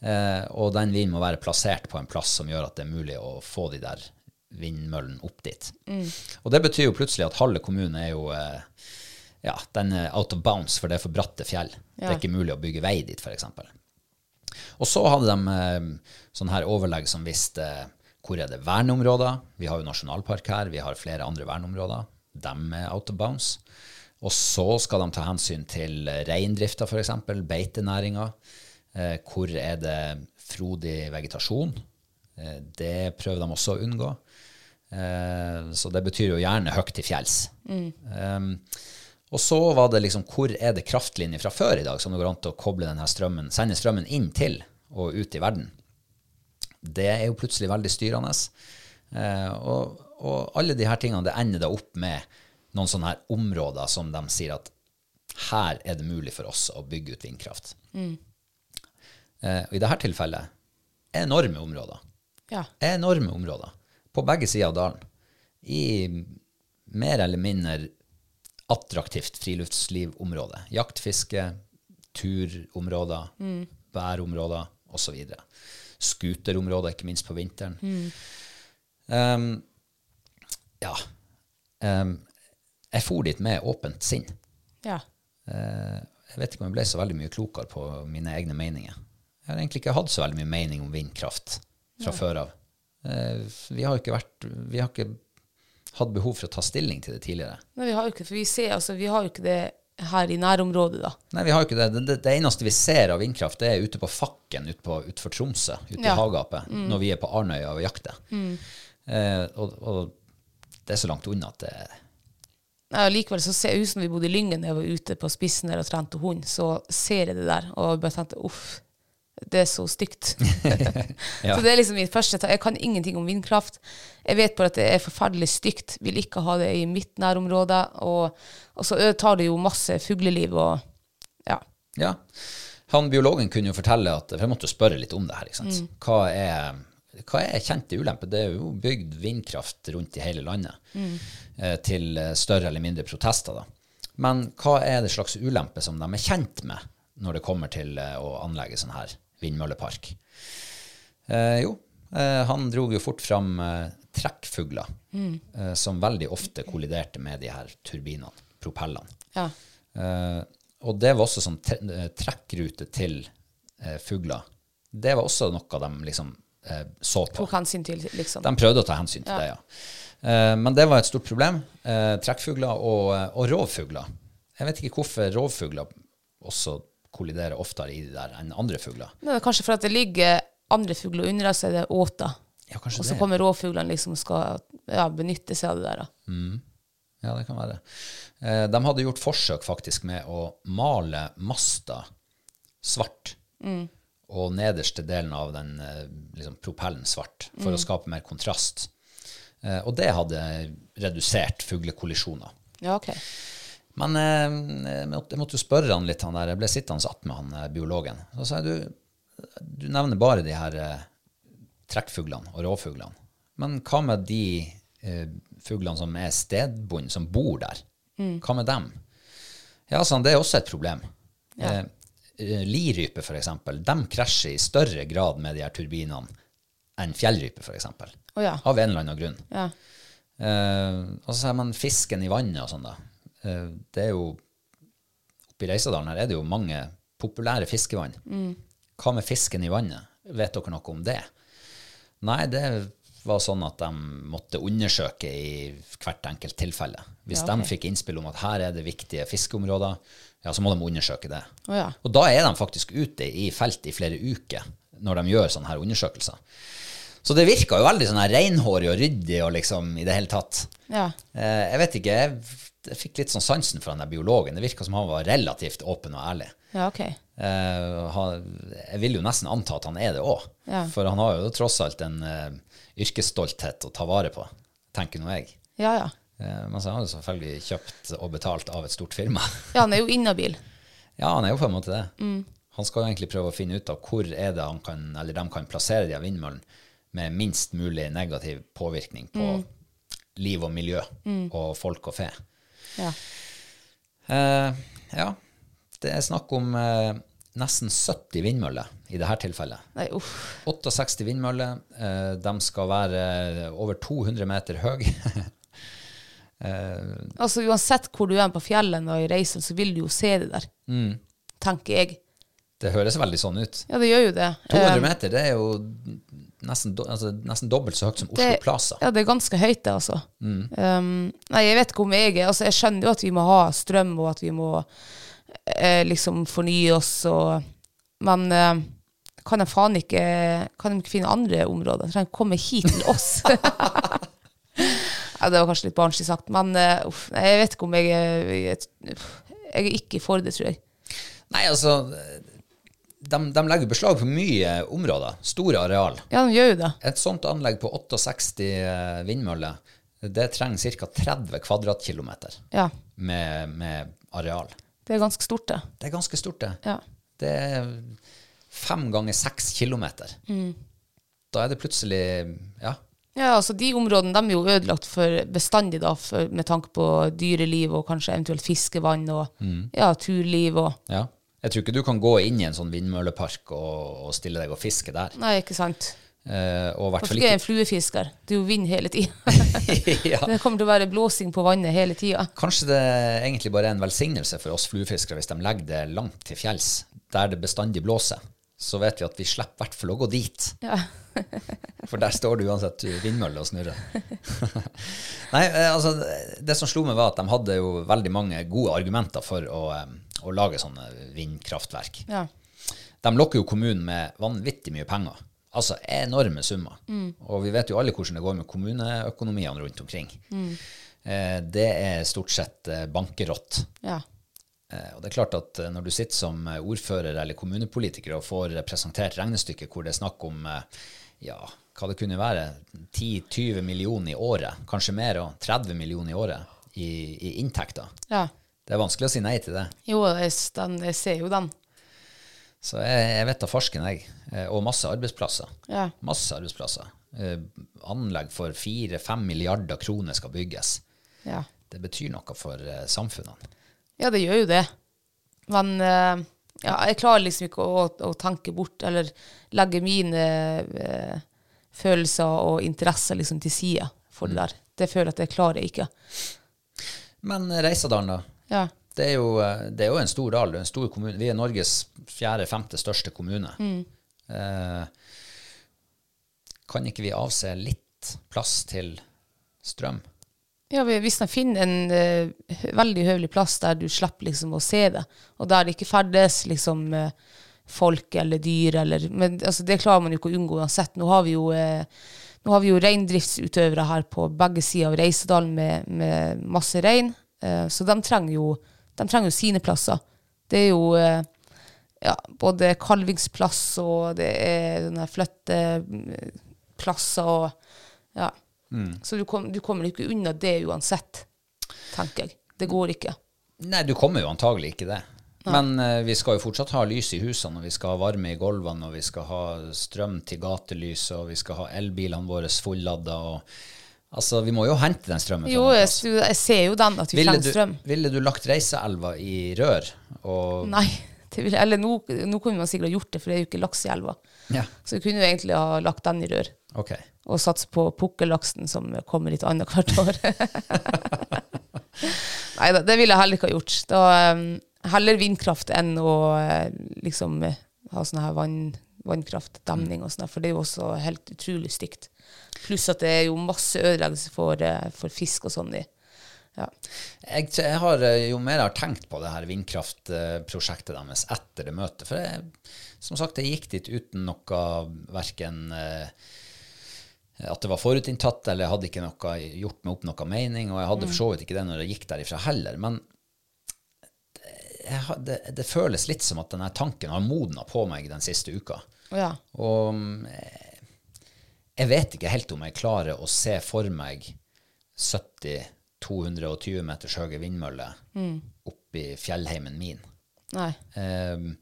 eh, og den vinden må være plassert på en plass som gjør at det er mulig å få de der vindmøllene opp dit. Og det betyr jo plutselig at halve kommunen er jo eh, ja, den er out of bounds, for det er for bratte fjell. Det er ikke mulig å bygge vei dit, f.eks. Og så hadde de eh, sånn her overlegg som visste hvor er det verneområder. Vi har jo nasjonalpark her, vi har flere andre verneområder. De er out of bounds. Og så skal de ta hensyn til reindrifta, f.eks., beitenæringa. Eh, hvor er det frodig vegetasjon? Eh, det prøver de også å unngå. Eh, så det betyr jo gjerne høyt til fjells. Um, og så var det liksom hvor er det kraftlinjer fra før i dag som det går an til å koble denne strømmen, sende strømmen inn til og ut i verden. Det er jo plutselig veldig styrende. Eh, og, og alle de her tingene det ender da opp med noen sånne her områder som de sier at her er det mulig for oss å bygge ut vindkraft. Eh, og I dette tilfellet enorme områder. Ja. Enorme områder. På begge sider av dalen. I mer eller mindre attraktivt friluftslivområde. Jaktfiske, turområder, turområder, bærområder osv. Skuterområder, ikke minst på vinteren. Um, ja. Um, jeg for dit med åpent sinn. ja. Uh, jeg vet ikke om jeg ble så veldig mye klokere på mine egne meninger. Jeg har egentlig ikke hatt så veldig mye mening om vindkraft fra før av. Uh, vi har ikke vært Vi har ikke hatt behov for å ta stilling til det tidligere. Nei, vi har jo ikke, for vi ser, altså, vi har jo ikke det her i nærområdet, da. Nei, vi har jo ikke det. Det, det, det eneste vi ser av vindkraft, det er ute på Fakken ut på, utenfor Tromsø, ute Ja. i hagapet, når vi er på Arnøya og jakter. Eh, og, og det er så langt unna at det Nei, og likevel så ser jeg ut som vi bodde i Lyngen da jeg var ute på spissen der og trente hund, så ser jeg det der, og bare tenkte uff, det er så stygt. <laughs> Ja. Så det er liksom mitt første Jeg kan ingenting om vindkraft. Jeg vet bare at det er forferdelig stygt. Vil ikke ha det i mitt nærområde. Og, og så tar det jo masse fugleliv og ja. Ja. Han biologen kunne jo fortelle at For jeg måtte jo spørre litt om det her. Sant? Hva, er, hva er kjente ulemper? Det er jo bygd vindkraft rundt i hele landet mm. til eh, større eller mindre protester. da. Men hva er det slags ulemper som de er kjent med når det kommer til eh, å anlegge sånn her vindmøllepark? Eh, jo, eh, han dro jo fort fram eh, trekkfugler, eh, som veldig ofte kolliderte med de her turbinene, propellene. ja. Eh, og det var også sånn eh, trekkrute til eh, fugler. Det var også noe de liksom så på. Tok hensyn til, liksom. De prøvde å ta hensyn til det, ja. Eh, men det var et stort problem. Trekkfugler og, og rovfugler. Jeg vet ikke hvorfor rovfugler også kolliderer oftere i det der enn andre fugler. Det er kanskje for at det ligger andre fugler under, så er det åter. Ja, Og så kommer rovfuglene liksom skal ja, benytte seg av det der. Da. Ja, det kan være. Eh, de hadde gjort forsøk faktisk med å male masta svart. Og nederste delen av den eh, liksom, propellen svart, for å skape mer kontrast. Eh, og det hadde redusert fuglekollisjoner. Ja, ok. Men eh, jeg måtte, jo spørre han litt, han der. Jeg ble sittende att med han eh, biologen. Så sa jeg, du, du nevner bare de her eh, trekkfuglene og rovfuglene. Men hva med de eh, fuglene som er stedbundne, som bor der? Hva med dem? Ja, sånn, det er også et problem. Ja. eh, lirype, eksempel, de krasjer i større grad med de her turbinene enn fjellrype, for eksempel. Ja. Av en eller annen grunn. Ja. Eh, og så sier man fisken i vannet og sånn, da. Eh, det er jo Oppe i Reisadalen her er det jo mange populære fiskevann. Hva med fisken i vannet? Vet dere noe om det? Nei, det var sånn at de måtte undersøke i hvert enkelt tilfelle. Hvis Ja, okay. de fikk innspill om at her er det viktige fiskeområder, ja, så må de undersøke det. Oh, ja. Og da er de faktisk ute i felt i flere uker når de gjør sånne her undersøkelser. Så det virka jo veldig sånn her reinhårig og ryddig og liksom i det hele tatt. Ja. Eh, jeg vet ikke, jeg, jeg fikk litt sånn sansen for han der biologen. Det virka som han var relativt åpen og ærlig. ja, ok. Uh, han, jeg vil jo nesten anta at han er det òg, Ja. for han har jo tross alt en uh, yrkesstolthet å ta vare på, tenker nå jeg. Ja, ja. Uh, men så har han jo selvfølgelig kjøpt og betalt av et stort firma. <laughs> Ja, han er jo inhabil. Ja, han er jo på en måte det. Mm. Han skal jo egentlig prøve å finne ut av hvor er det han kan, eller de kan plassere de av vindmøllene med minst mulig negativ påvirkning på Mm. liv og miljø og folk og fe. Ja. Eh, ja, det er snakk om eh, nesten 70 vindmøller i dette tilfellet. Nei, uff. 68 vindmøller. Eh, de skal være over 200 meter høye. <laughs> Altså uansett hvor du er på fjellet og i reisen, så vil du jo se det der. Mm. Tenker jeg. det høres veldig sånn ut. Ja, det gjør jo det. 200 Eh, meter, det er jo nesten, do- altså, nesten dobbelt så høyt som Oslo det, Plaza. Ja, det er ganske høyt, det, altså. Um, nei, jeg vet ikke om jeg er Altså, jeg skjønner jo at vi må ha strøm, og at vi må eh, liksom fornye oss og Men eh, kan jeg faen ikke Kan de ikke finne andre områder? De trenger ikke komme hit til oss. <laughs> Ja, det var kanskje litt barnslig sagt, men uh, uff, jeg vet ikke om jeg er Jeg, jeg er ikke for det, tror jeg. Nei, altså de, de legger beslag på mye områder. Store areal. Ja, de gjør jo det. Et sånt anlegg på 68 eh, vindmøller, det trenger ca. 30 kvadratkilometer Ja. med, med areal. Det er ganske stort, det. Det er ganske stort, det. Ja. Det er fem ganger seks kilometer. Da er det plutselig Ja. Ja, altså De områdene de er jo ødelagt for bestandig da, for, med tanke på dyreliv og kanskje eventuelt fiskevann og ja, turliv og ja. Jeg tror ikke du kan gå inn i en sånn vindmøllepark og, og stille deg og fiske der. Nei, ikke sant. Eh, og hvert fall ikke en fluefisker? Det er jo vind hele tida. <laughs> <laughs> ja. det kommer til å være blåsing på vannet hele tida. Kanskje det egentlig bare er en velsignelse for oss fluefiskere hvis de legger det langt til fjells, der det bestandig blåser. Så vet vi at vi slipper i hvert fall å gå dit. Ja. <laughs> For der står det uansett vindmølle og snurrer. Nei, eh, altså, det som slo meg, var at de hadde jo veldig mange gode argumenter for å, å lage sånne vindkraftverk. ja. De lokker jo kommunen med vanvittig mye penger. Altså enorme summer. Og vi vet jo alle hvordan det går med kommuneøkonomiene rundt omkring. Eh, det er stort sett eh, bankerått. ja. Eh, og det er klart at eh, når du sitter som eh, ordfører eller kommunepolitiker og får presentert regnestykket hvor det er snakk om eh, ja, hva det kunne være, 10-20 millioner i året, kanskje mer, og 30 millioner i året i, i inntekter. ja. Det er vanskelig å si nei til det. Jo, jeg, den, jeg ser jo den. Så jeg, jeg vet da farsken, jeg. Eh, Og masse arbeidsplasser. Ja. Masse arbeidsplasser. Eh, Anlegg for 4-5 milliarder kroner skal bygges. Ja. Det betyr noe for eh, samfunnene. Ja, det gjør jo det. Men ja, jeg klarer liksom ikke å, å tenke bort, eller legge mine eh, følelser og interesser liksom til side for det der. Det føler jeg at jeg klarer ikke. Men Reisadalen, da? Ja. Det er, jo, eh, det er jo en stor dal, en stor kommune. Vi er Norges fjerde-femte største kommune. Eh, kan ikke vi avse litt plass til strøm? Ja, Hvis de finner en uh, veldig høvelig plass der du slipper liksom å se det, og der det ikke ferdes liksom uh, folk eller dyr, eller, men altså, det klarer man jo ikke å unngå uansett. Nå har vi jo, uh, nå har vi jo reindriftsutøvere her på begge sider av Reisedalen med, med masse rein, så de trenger, jo, de trenger jo sine plasser. Det er jo eh, ja, både kalvingsplass og det er flytteplasser og ja. Så du, kom, du kommer ikke unna det uansett, tenker jeg. Det går ikke. Nei, du kommer jo antagelig ikke det. Men uh, vi skal jo fortsatt ha lys i husene, og vi skal ha varme i gulvene, og vi skal ha strøm til gatelys, og vi skal ha elbilene våre fulladda. Og, altså, vi må jo hente den strømmen. Jo, jeg, jeg ser jo den, at vi Ville trenger du, strøm. ville du lagt Reiseelva i rør? Nei. <laughs> Det vil, eller nå, nå kunne man sikkert ha gjort det, for det er jo ikke laks i elva. Ja, Så vi kunne jo egentlig ha lagt den i rør. ok. Og satse på pukkellaksen som kommer litt annethvert år. <laughs> Nei da, det ville jeg heller ikke ha gjort. Da, um, heller vindkraft enn å eh, liksom ha sånn her vann, vannkraft, demning og sånn, for det er jo også helt utrolig stygt. Pluss at det er jo masse ødeleggelse for, eh, for fisk og sånn i. Ja. Jeg, jeg har eh, jo mer har tenkt på det her vindkraftprosjektet deres etter det møtet. For jeg, som sagt, jeg gikk dit uten noe verken eh, at det var forutinntatt, eller jeg hadde ikke noe, gjort meg opp noe mening, og jeg hadde for så vidt ikke det når jeg gikk derifra heller. Men det, det, det føles litt som at denne tanken har modna på meg den siste uka. ja. Og mm, jeg vet ikke helt om jeg klarer å se for meg 70-220 meters høye vindmøller oppi fjellheimen min. Nei. Um,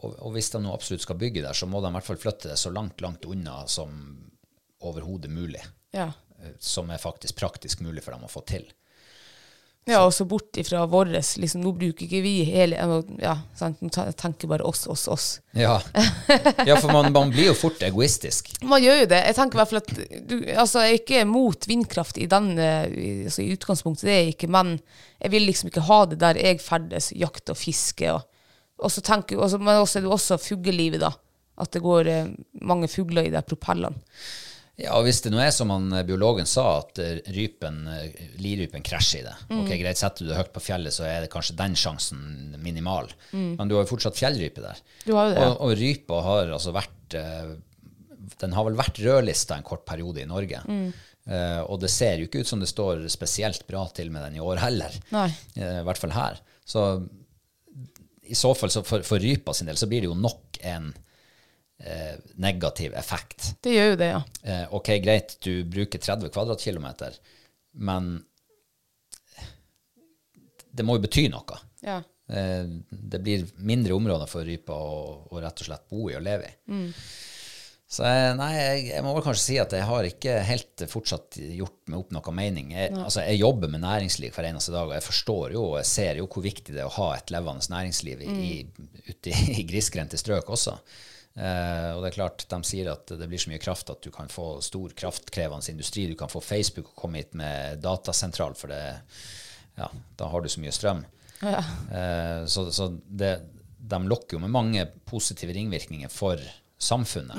og, og hvis de nå absolutt skal bygge der, så må de i hvert fall flytte det så langt, langt unna som overhodet mulig. Ja. eh, Som er faktisk praktisk mulig for dem å få til. Ja, og så bort ifra våres. Liksom, nå bruker ikke vi hele Ja, sant? Tenker bare oss, oss, oss. Ja, <laughs> ja for man, man blir jo fort egoistisk. Man gjør jo det. Jeg tenker i hvert fall at du, altså, Jeg er ikke mot vindkraft i den eh, altså, i utgangspunktet, det er jeg ikke, men jeg vil liksom ikke ha det der jeg ferdes, jakt og fiske. Og, og så tenker, også, men også er det også fuglelivet, da. At det går eh, mange fugler i de propellene. Ja, hvis det nå er som han, eh, biologen sa, at eh, rypen, eh, lirypen krasjer i det. Ok, greit, setter du det høyt på fjellet, så er det kanskje den sjansen minimal. Men du har jo fortsatt fjellrype der. Du har jo det. Og, og rypa har altså vært Den har vel vært rødlista en kort periode i Norge. Eh, og det ser jo ikke ut som det står spesielt bra til med den i år heller. Nei. Eh, I hvert fall her. Så i så fall, så for, for rypa sin del, så blir det jo nok en eh, negativ effekt. Det gjør jo det, ja. Eh, ok, greit, du bruker 30 kvadratkilometer, men det må jo bety noe. ja. Eh, det blir mindre områder for rypa å, å rett og slett bo i og leve i. Så nei, jeg, jeg må vel kanskje si at jeg har ikke helt fortsatt gjort meg opp noe mening. Jeg, altså, jeg jobber med næringsliv hver eneste dag, og jeg forstår jo og jeg ser jo hvor viktig det er å ha et levende næringsliv i, i, ute i, i <laughs> grisgrendte strøk også. Eh, og det er klart, de sier at det blir så mye kraft at du kan få stor kraftkrevende industri. Du kan få Facebook og komme hit med datasentral, for det, ja, da har du så mye strøm. Eh, så så det, de lokker jo med mange positive ringvirkninger for samfunnet.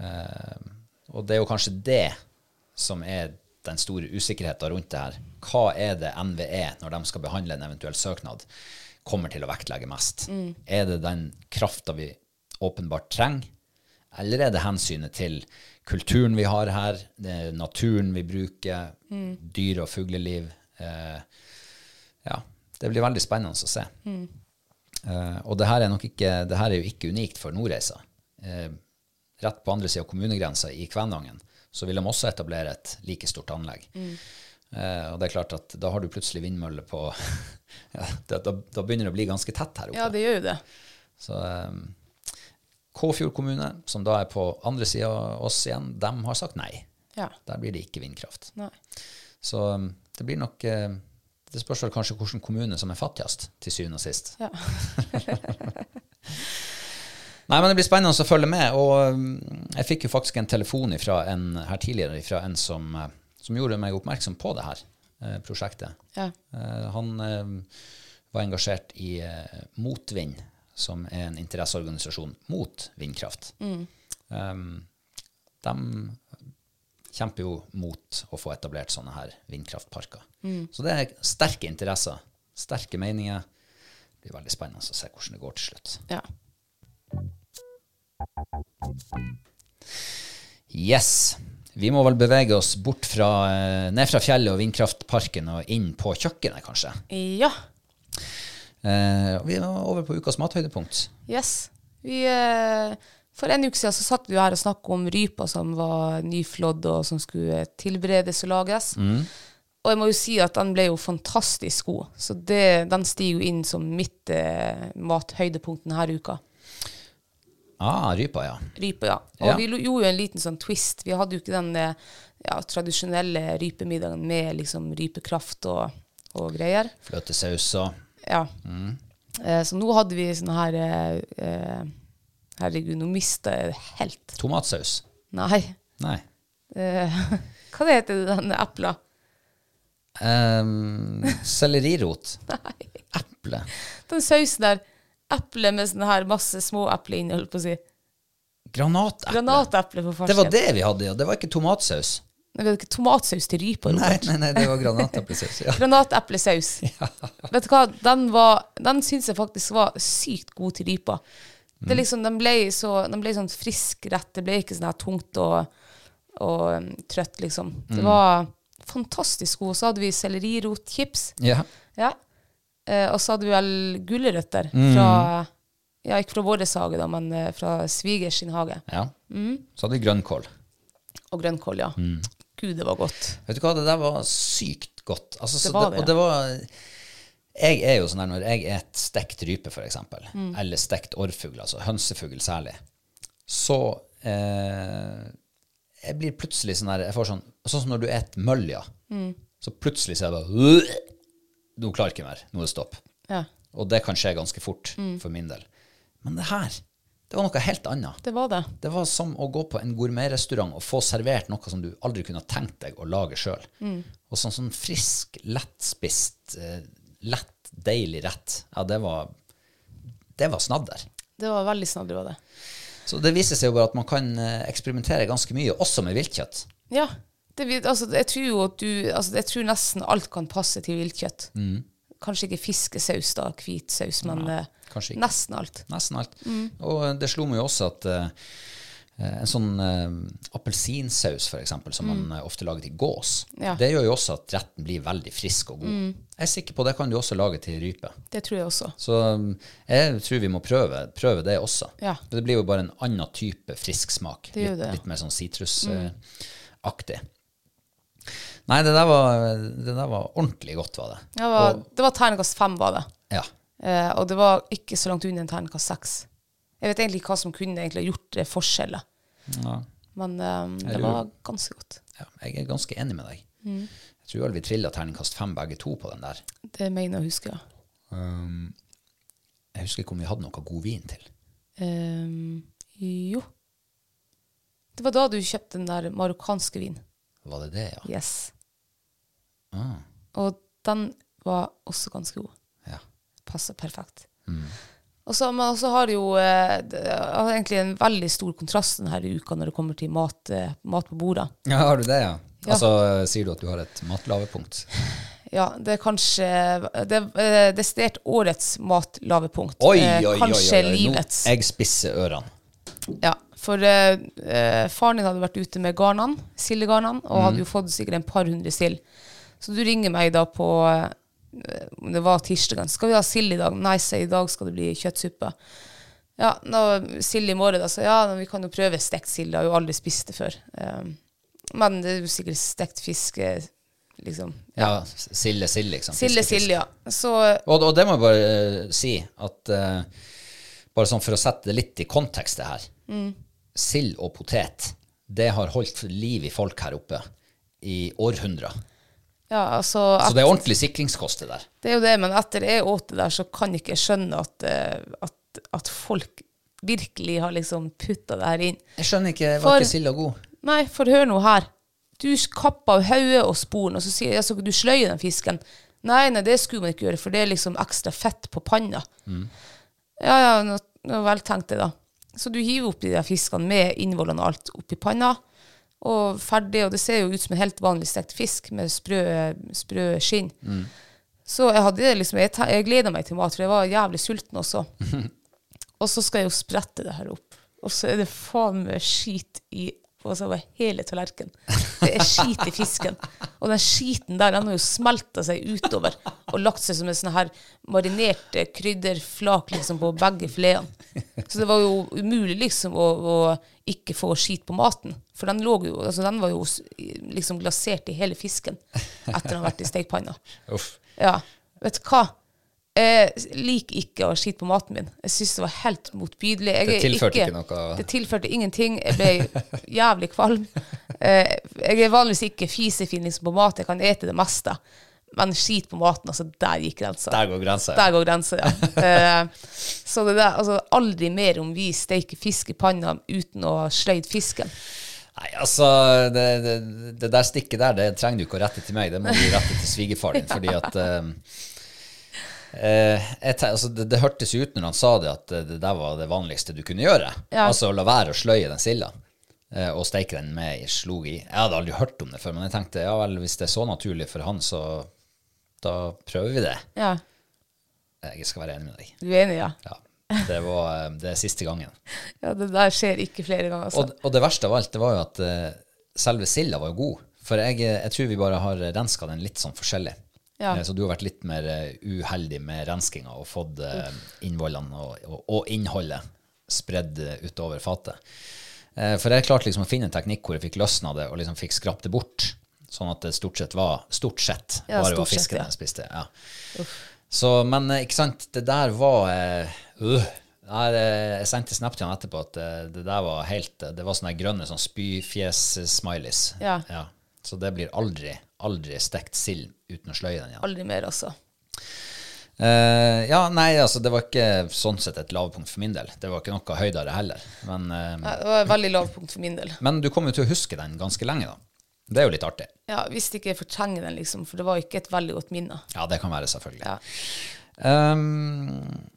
Eh, og det er jo kanskje det som er den store usikkerheten rundt det her. Hva er det NVE, når de skal behandle en eventuell søknad, kommer til å vektlegge mest? Er det den krafta vi åpenbart trenger, eller er det hensynet til kulturen vi har her, er naturen vi bruker, dyre- og fugleliv? Eh, ja, det blir veldig spennende å se. Eh, og det her er nok ikke, det her er jo ikke unikt for Nordreisa. Eh, rett på andre sida av kommunegrensa i Kvænangen så vil de også etablere et like stort anlegg. Eh, og det er klart at da har du plutselig vindmøller på <laughs> ja, da, da, da begynner det å bli ganske tett her oppe. Ja, det gjør jo det. Så um, Kåfjord kommune, som da er på andre sida av oss igjen, de har sagt nei. Ja. Der blir det ikke vindkraft. Nei. Så um, det blir nok eh, Det spørs vel kanskje hvilken kommune som er fattigst, til syvende og sist. Ja. <laughs> Nei, men det blir spennende å følge med. Og um, jeg fikk jo faktisk en telefon fra en her tidligere fra en som, eh, som gjorde meg oppmerksom på det her eh, prosjektet. Ja. Eh, han eh, var engasjert i eh, Motvind, som er en interesseorganisasjon mot vindkraft. Um, de kjemper jo mot å få etablert sånne her vindkraftparker. Så det er sterke interesser, sterke meninger. Det blir veldig spennende å se hvordan det går til slutt. ja. Yes. Vi må vel bevege oss bort fra, eh, ned fra fjellet og vindkraftparken og inn på kjøkkenet, kanskje. Ja. Eh, vi er over på ukas mathøydepunkt. Yes. Vi, eh, for en uke siden så satt vi her og snakket om rypa som var nyflådd og som skulle tilberedes og lages. Og jeg må jo si at den ble jo fantastisk god. Så det, den stiger jo inn som mitt eh, mathøydepunkt denne uka. Ah, rypa, ja. Rypa, ja. Og Ja. vi gjorde jo en liten sånn twist. Vi hadde jo ikke den eh, ja, tradisjonelle rypemiddagen med liksom rypekraft og, og greier. Fløtesaus og Ja. Eh, så nå hadde vi sånn her eh, eh, Herregud, nå mista jeg det helt. tomatsaus. Nei. Nei. Eh, <laughs> hva det heter den epla? Um, sellerirot. <laughs> Nei. Eple. Den sausen der. Eple med sånn her masse små epler inni, holdt på å si. Granateple. Granateple på farsken. Det var det vi hadde, ja. Det var ikke tomatsaus. Nei, Vi hadde ikke tomatsaus til rypa. Nei, Robert. nei, nei, det var <laughs> granateplesaus. Ja. Granateplesaus. <laughs> Vet du hva, den, var, den syns jeg faktisk var sykt god til rypa. Det er liksom, den ble, så, den ble sånn frisk rett. Det ble ikke sånn her tungt og, og um, trøtt, liksom. Det var fantastisk god. Så hadde vi sellerirotchips. ja. Ja. Eh, og så hadde vi vel gulrøtter fra Ja, ikke fra vår hage, da, men eh, fra svigers sin hage. ja. Mm. Så hadde vi grønnkål. Og grønnkål, ja. Gud, det var godt. Vet du hva, det der var sykt godt. Altså, så Det var det, Og det var Jeg er jo sånn her når jeg et stekt rype, eksempel, Mm. eller stekt orrfugl, altså hønsefugl særlig, så eh, Jeg blir plutselig sånn her jeg får sånn, Sånn som når du et mølja, Mm. så plutselig så er det bare «Øh, Nå klarer jeg ikke mer. Nå er det stopp. Ja, Og det kan skje ganske fort Mm. for min del. Men det her, det var noe helt annet. det var det. Det var som å gå på en gourmetrestaurant og få servert noe som du aldri kunne tenkt deg å lage sjøl. Og sånn, sånn frisk, lettspist, eh, lett, deilig rett. Ja, det var, det var snadder. Det var veldig snadder, var det. Så det viser seg jo bare at man kan eh, eksperimentere ganske mye, også med viltkjøtt. Ja. Det, altså, jeg tror jo at du altså, Jeg tror nesten alt kan passe til viltkjøtt. Kanskje ikke fiskesaus, da, hvit saus, men eh, kanskje ikke. nesten alt. Nesten alt. Og det slo meg jo også at eh, Eh, En sånn uh, appelsinsaus, eksempel, som man eh, ofte lager til gås. Mm. Ja. Mm. Det gjør jo også at retten blir veldig frisk og god. Jeg er sikker på det kan du også lage til rype. Det tror jeg også. Så um, jeg tror vi må prøve, prøve det også. Ja. Det blir jo bare en annen type frisk smak. Det litt, det. Mm. litt mer sånn sitrusaktig. Nei, det der, var, det der var ordentlig godt, var det. Det var, det var terningkast fem, var det. Ja. Eh, og det var ikke så langt unna en terningkast seks. Jeg vet egentlig ikke hva som kunne egentlig gjort det forskjellet. ja. Men um, det var ganske godt. ja. Jeg er ganske enig med deg. Mm. Jeg tror vel vi trilla terningkast fem begge to på den der. Det mener jeg å huske, ja. Um, jeg husker ikke om vi hadde noe god vin til. Um, jo. Det var da du kjøpte den der marokkanske vin. Var det det, ja? Yes. Ah, Og den var også ganske god. Passer perfekt. Og så, men også har jo eh, det har egentlig en veldig stor kontrast denne uka når det kommer til mat, eh, mat på bordet. ja, har du det, ja? Ja. Altså, sier du at du har et matlavepunkt? <laughs> Ja, det er kanskje Det er eh, desidert årets matlavepunkt. Oi, Eh, oi, oi, oi, Kanskje oi. Nå, livets. jeg spisser ørene. Ja, for eh, eh, faren din hadde vært ute med garnene, sildegarnene, og hadde jo fått sikkert en par hundre sild. Så du ringer meg da på eh, om det var tirsdagen. 'Skal vi ha sild i dag?' Nei, sier i dag skal det bli kjøttsuppe. Ja, da, sild i morgen, da. Så ja, vi kan jo prøve stekt sild. Jeg har jo aldri spist det før. Um, men det er jo sikkert stekt fisk, eh, liksom. Ja, ja sild, liksom. Sild er sild, ja. Så Og, og det må jeg bare uh, si, at uh, bare sånn for å sette det litt i kontekst, det her. Mm. Sild og potet, det har holdt liv i folk her oppe i århundrer. Ja, altså Så det er ordentlig sikringskost, det der. Det er jo det, men etter jeg åt det der, så kan jeg ikke skjønne at, eh, at, at folk virkelig har liksom putta det her inn. Jeg skjønner ikke, For- var ikke silda god? Nei, for hør nå her. Du kapper av hodet og sporen, og så sier jeg, skal du sløyer den fisken? Nei, nei, det skulle man ikke gjøre, for det er liksom ekstra fett på panna. Ja, ja, nå, nå vel tenkte jeg da. Så du hiver opp de der fiskene med innvollene og alt oppi panna, og ferdig, og det ser jo ut som en helt vanlig stekt fisk med sprø, sprø skinn. Så jeg hadde liksom, jeg, jeg gleda meg til mat, for jeg var jævlig sulten også. <laughs> Og så skal jeg jo sprette det her opp. Og så er det faen meg skit i altså hele tallerkenen. Det er skit i fisken. Og den skiten der den har jo smelta seg utover og lagt seg som en sånn her marinert eh, krydderflak liksom på begge filetene. Så det var jo umulig liksom å, å ikke få skit på maten. For den, jo, altså den var jo liksom glasert i hele fisken etter den har vært i stekepanna. <laughs> Ja, vet du hva? Jeg liker ikke å skite på maten min. Jeg syns det var helt motbydelig. Jeg Det tilførte ikke noe- Det tilførte ingenting. Jeg ble jævlig kvalm. <laughs> Eh, jeg er vanligvis ikke fisefin liksom, på mat. Jeg kan ete det meste. Men skit på maten, altså, der gikk grensa. Der går grensa. ja. Der går grensa, ja. <laughs> Eh, så det der, altså, aldri mer om vi steiker fisk i panna uten å ha sløyd fisken. Nei, altså, det, det, det der stikket der, det trenger du ikke å rette til meg. Det må du rette til svigerfar din, <laughs> fordi at uh, eh, jeg, altså, det, det hørtes ut når han sa det, at det, der var det vanligste du kunne gjøre. Ja. Altså la være å sløye den silda eh, og steike den med i slog i. Jeg hadde aldri hørt om det før, men jeg tenkte ja vel, hvis det er så naturlig for han, så da prøver vi det. Ja, Jeg skal være enig med deg. du er enig, ja? Ja. Det var eh, det er siste gangen. <laughs> Ja, det der skjer ikke flere ganger. Altså. Og, og det verste av alt, det var jo at uh, selve silda var jo god. For jeg, eh, jeg tror vi bare har renska den litt sånn forskjellig. Ja. Så du har vært litt mer uheldig med renskinga og fått uh, innvollene og, og, og innholdet spredd utover fatet. Uh, for jeg klarte liksom å finne en teknikk hvor jeg fikk løsna det og liksom fikk skrapt det bort. Sånn at det stort sett var stort sett Ja, bare stort var fisken ja. jeg spiste. Ja. Så, men eh, ikke sant, det der var eh, uh, Nei, Jeg sendte snap til han etterpå at eh, det der var helt Det var sånne grønne sånn spyfjes-smileys. Ja. Så det blir aldri, aldri stekt sild uten å sløye den igjen. Aldri mer, altså. Uh, ja, nei, altså det var ikke sånn sett et lavpunkt for min del. Det var ikke noe høydere heller. Men, uh, Nei, Det var et veldig lavpunkt for min del. men du kommer jo til å huske den ganske lenge, da. Det er jo litt artig. Ja, Hvis ikke jeg fortrenger den, liksom, for det var ikke et veldig godt minne. Ja, det kan være, selvfølgelig. Ja. Um,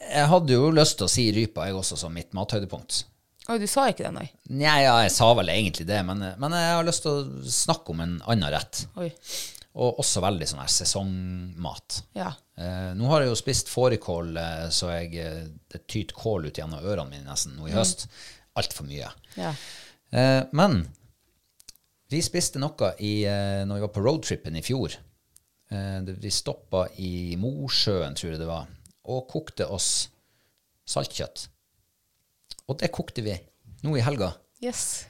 jeg hadde jo lyst til å si rypa, jeg også, som mitt mathøydepunkt. Oi, du sa ikke det, nei? Nei, ja, jeg sa vel egentlig det, men, men jeg har lyst til å snakke om en annen rett. Oi. Og også veldig sånn her sesongmat. Ja. Eh, nå har jeg jo spist fårikål, eh, så jeg, eh, det tyter kål ut gjennom ørene mine nesten nå i høst. altfor mye. Ja. Eh, men vi spiste noe i, eh, når vi var på roadtrippen i fjor. Eh, vi stoppa i Mosjøen, tror jeg det var, og kokte oss saltkjøtt. Og det kokte vi nå i helga. Yes.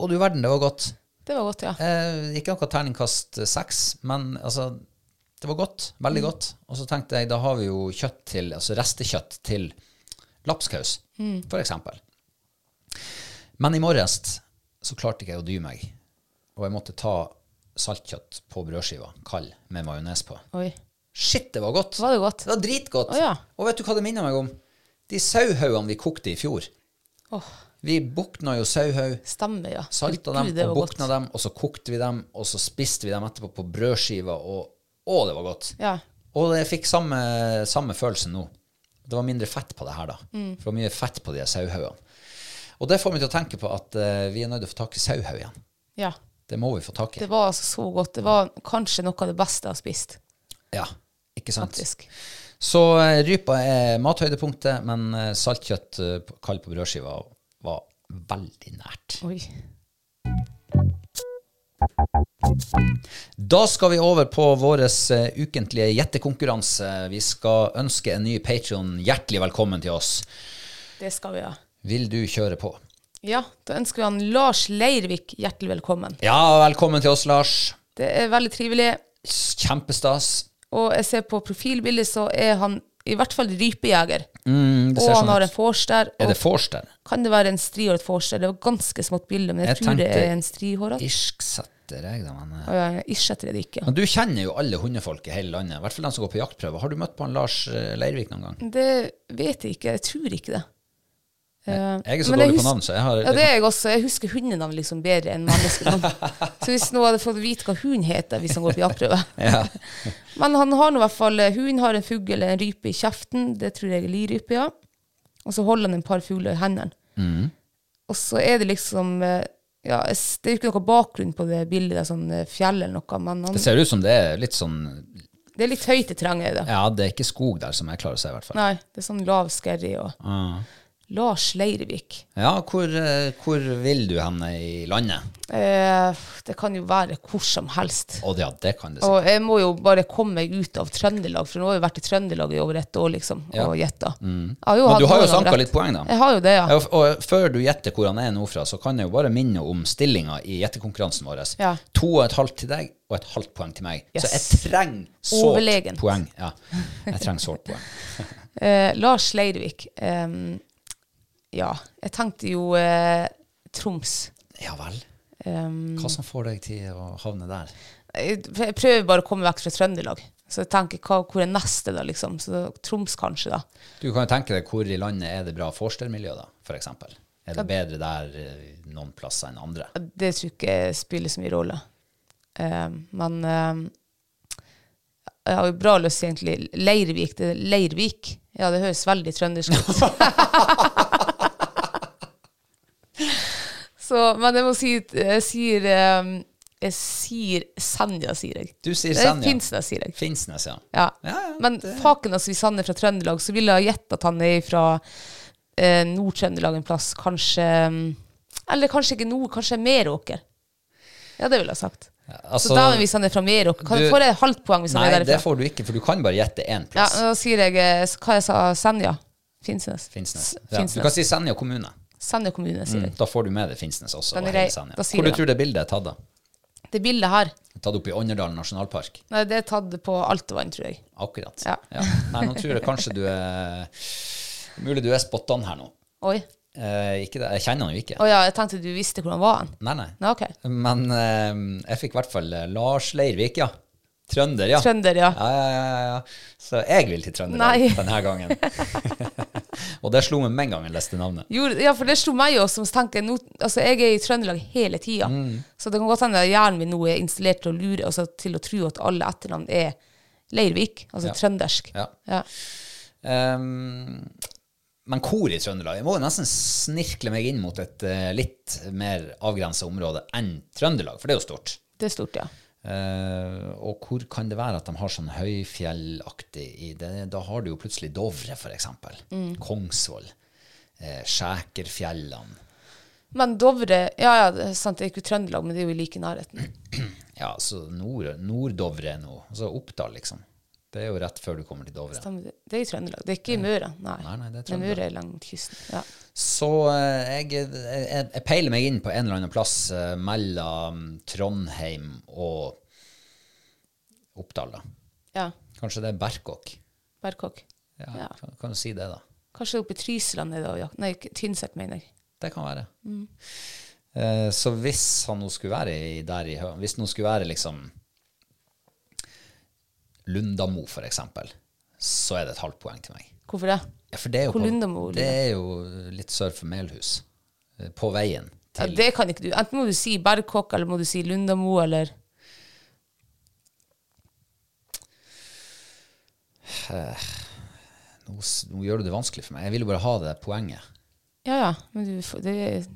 Og du verden, det var godt. Det var godt, ja. Eh, ikke noe terningkast seks, men altså Det var godt. Veldig godt. Og så tenkte jeg, da har vi jo kjøtt til, altså restekjøtt til lapskaus, for eksempel. Men i morges så klarte ikke jeg å dy meg, og jeg måtte ta saltkjøtt på brødskiva, kald, med majones på. Oi. Shit, det var godt! Var det godt? Det var dritgodt. Å, ja. Og vet du hva det minner meg om? De sauhaugene vi kokte i fjor. Åh, Vi bukna jo sauhaug, stemmer, ja. salta Gud, dem og bukna godt. dem, og så kokte vi dem, og så spiste vi dem etterpå på brødskiva, og å, det var godt. Ja. Og jeg fikk samme, samme følelse nå. Det var mindre fett på det her, da. Mm. For det var mye fett på de her sauhaugene. Og det får meg til å tenke på at uh, vi er nødt til å få tak i sauhaug igjen. ja. Det må vi få tak i. Det var altså så godt. Det var kanskje noe av det beste jeg har spist, Ja, ikke sant? faktisk. Så eh, rypa er mathøydepunktet, men eh, saltkjøtt eh, på- kald på brødskiva var veldig nært. Oi. Da skal vi over på vår ukentlige gjettekonkurranse. Vi skal ønske en ny Patreon hjertelig velkommen til oss. Det skal vi ha. Vil du kjøre på? Ja, da ønsker vi han Lars Leirvik hjertelig velkommen. Ja, velkommen til oss, Lars. Det er veldig trivelig. Kjempestas. Og jeg ser på profilbildet, så er han i hvert fall rypejeger. Mm, det Og han sånn har en forster. Er det forster? kan det være en stri og et forster? Det var ganske smått bilde, men jeg, Jeg tror det er en strihåret. Irsksetter jeg, da. Men, eh. Å ja, irsksetter er det ikke. men du kjenner jo alle hundefolk i hele landet. I hvert fall de som går på jaktprøve. Har du møtt på han Lars eh, Leirvik noen gang? Det vet jeg ikke. Jeg tror ikke det. Eh, Jeg er så men dårlig husker, på navn, så jeg har Ja, det er jeg også. Jeg husker hundenavn liksom bedre enn menneskenavn. <laughs> så hvis noen hadde fått vite hva hund heter hvis han går på jaktprøve <laughs> Ja. Men han har nå i hvert fall Hunden har en fugl eller en rype i kjeften. Det tror jeg er lirype, ja. Og så holder han en par fugler i hendene. Mm. Og så er det liksom eh, ja, Det er jo ikke noe bakgrunn på det bildet, det er sånn eh, fjell eller noe, men han, Det ser ut som det er litt sånn det er litt høyt i terrenget. Ja, det er ikke skog der, som jeg klarer å se, i hvert fall. Nei, det er sånn lav skerry og Ah. Lars Leirvik. Ja, hvor, eh, hvor vil du henne i landet? Eh, det kan jo være hvor som helst. Å ja, det kan det si. Og jeg må jo bare komme meg ut av Trøndelag, for nå har jeg vært i Trøndelag i over et år, liksom, Ja. og gjetta. Mm. Jo Men du har jo sanka litt poeng, da. Jeg har jo det, ja. Og, og før du gjetter hvor han er nå fra, så kan jeg jo bare minne om stillinga i gjettekonkurransen vår. Ja. To og et halvt til deg, og et halvt poeng til meg. Yes. Så jeg trenger sårt poeng. Ja, jeg trenger sårt poeng. <laughs> Eh, Lars Leirvik. ehm, ja, jeg tenkte jo eh, Troms. Ja vel. Ehm, Hva som får deg til å havne der? jeg, jeg prøver bare å komme vekk fra Trøndelag. Så jeg tenker, hva, hvor er neste, da, liksom? Så Troms, kanskje, da. Du kan jo tenke deg hvor i landet er det bra forstermiljø, da, for eksempel. Er det bedre der eh, noen plasser enn andre? Det tror jeg ikke spiller så mye rolle. Ehm, men ehm, jeg har jo bra lyst til egentlig Leirvik. Det er Leirvik. Ja, det høres veldig trøndersk ut. <laughs> Så, men jeg må si Jeg sier ehm, Jeg sier Senja, sier jeg. Du sier Det er Senja. Finnsnes, sier jeg. Finnsnes, ja. Ja. Ja, ja, Men faken altså, hvis han er fra Trøndelag, så ville jeg gjette at han er fra eh, Nord-Trøndelag en plass. Kanskje mm, Eller kanskje ikke Nord, kanskje Meråker. Ja, det ville jeg sagt. Altså, så da hvis han er fra Meråker, kan du- jeg et halvt poeng hvis Nei, han er det får du ikke, for du kan bare gjette én Ja, da sier jeg eh, hva jeg sa, Senja. Finnsnes. Finnsnes. S- Ja, du kan si Senja kommune. Senja kommune, sier Mm, da får du med deg Finnsnes også. Og hele Senja. Hvor du jeg tror det bildet er tatt da? Det bildet her, Tatt opp i Ånderdalen nasjonalpark? nei, det er tatt på Altevann, tror jeg. Akkurat. Ja. Nei, nå tror jeg kanskje du er Mulig du er spot on her nå. Oi. Eh, det, jeg kjenner han jo ikke. Å ja, jeg tenkte du visste hvor han var. Nei, nei. Nei, ok. Men eh, jeg fikk i hvert fall eh, Lars Leirvik, ja. Trønder, ja. Trønder, ja. Ja, ja, ja, ja. Så jeg vil til Trøndelag denne gangen. <laughs> og det slo meg med en gang jeg leste navnet. Jo, ja, for det slo meg jo som jeg, nå, altså, jeg er i Trøndelag hele tida. Mm. Så det kan godt hende at hjernen min nå er installert til å lure, altså til å tro at alle etternavn er Leirvik, altså Ja. trøndersk. Ja. Ja. Um, men hvor i Trøndelag? Jeg må jo nesten snirkle meg inn mot et uh, litt mer avgrensa område enn Trøndelag, for det er jo stort. Det er stort, ja. Eh, og hvor kan det være at de har sånn høyfjellaktig i det? Da har du jo plutselig Dovre, for eksempel. Kongsvoll. Uh, Skjækerfjellene. Men Dovre Ja, ja, det er sant, det er ikke Trøndelag, men det er jo like i nærheten. Ja, så nord, Nord-Dovre er nå. Altså Oppdal, liksom. Det er jo rett før du kommer til Dovre. Stemmer det. Det er i Trøndelag. Det er ikke i Møre. Nei. Nei, nei, det er Men Trøndelag. Møre er langt kysten. Ja. Så eh, jeg, jeg, jeg peiler meg inn på en eller annen plass eh, mellom Trondheim og Oppdal, da. ja. Kanskje det er Berkåk. Berkåk. Ja, Ja. Kan, kan du si det, da? Kanskje oppe i Trysland nede og jak- Nei, Tynset, mener jeg. Det kan være. Eh, så hvis han nå skulle være i, der i Hvis han nå skulle være liksom Lundamo, for eksempel, så er det et halvt poeng til meg. Hvorfor det? Ja, for det er jo, Hvor på, Lundamo det er jo litt sør for Melhus. eh, På veien til Ja, det kan ikke du. Enten må du si Bergkokk, eller må du si Lundamo, eller nå, nå gjør du det vanskelig for meg. Jeg vil jo bare ha det poenget. Ja, ja. Men du, det,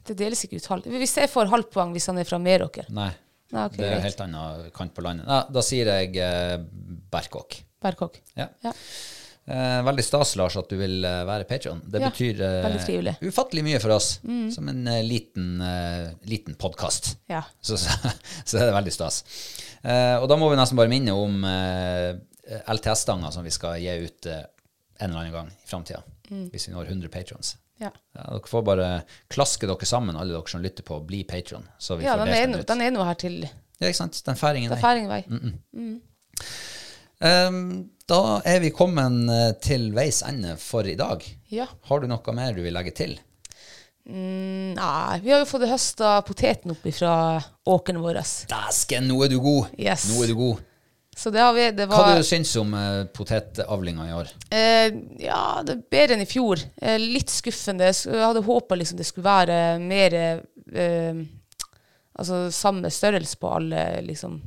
det deles ikke ut halv. Hvis jeg får halvt poeng hvis han er fra Meråker Nei, Nei, ok, det er en helt annen kant på landet. Ja, da sier jeg eh, Berkåk. Berkåk. Ja. Ja. Eh, veldig stas, Lars, at du vil eh, være patron. Det betyr eh. Mm. ufattelig mye for oss, som en eh, liten, liten podkast. Ja. Så, så, <laughs> så er det veldig stas. Eh, og da må vi nesten bare minne om LTS-stanger som vi skal gi ut en eller annen gang i framtida. Hvis vi når 100 patrons. Mm. Ja. Ja, dere får bare klaske dere sammen, alle dere som lytter på, og bli patron. Så vi Ja, den er, no, den er nå her til Ja, ikke sant? Den færingen Det vei. er Mm. Um, da er vi kommet eh, til veis ende for i dag. Ja. Har du noe mer du vil legge til? Mm, nei, vi har jo fått høsta poteten opp fra åkeren vår. Dæsken, nå er du god! Yes. Nå er du god. Så det har vi Det Hva var du syns om eh, potetavlinga i år? eh, Ja, det er bedre enn i fjor. Eh, litt skuffende. Jeg hadde håpa liksom det skulle være mer eh, Altså samme størrelse på alle liksom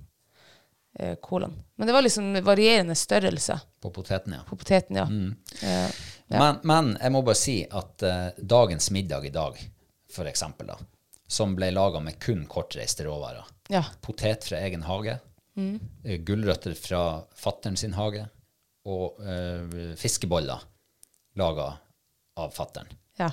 eh, kålene. Men det var liksom varierende størrelse På poteten, ja. på poteten, ja. Mm. Eh, ja. Men, men jeg må bare si at dagens middag i dag, for eksempel, da, som ble laga med kun kortreiste råvarer, ja. potet fra egen hage, Mm. eh, gulrøtter fra fattern sin hage, og eh, fiskeboller laga av fattern. ja.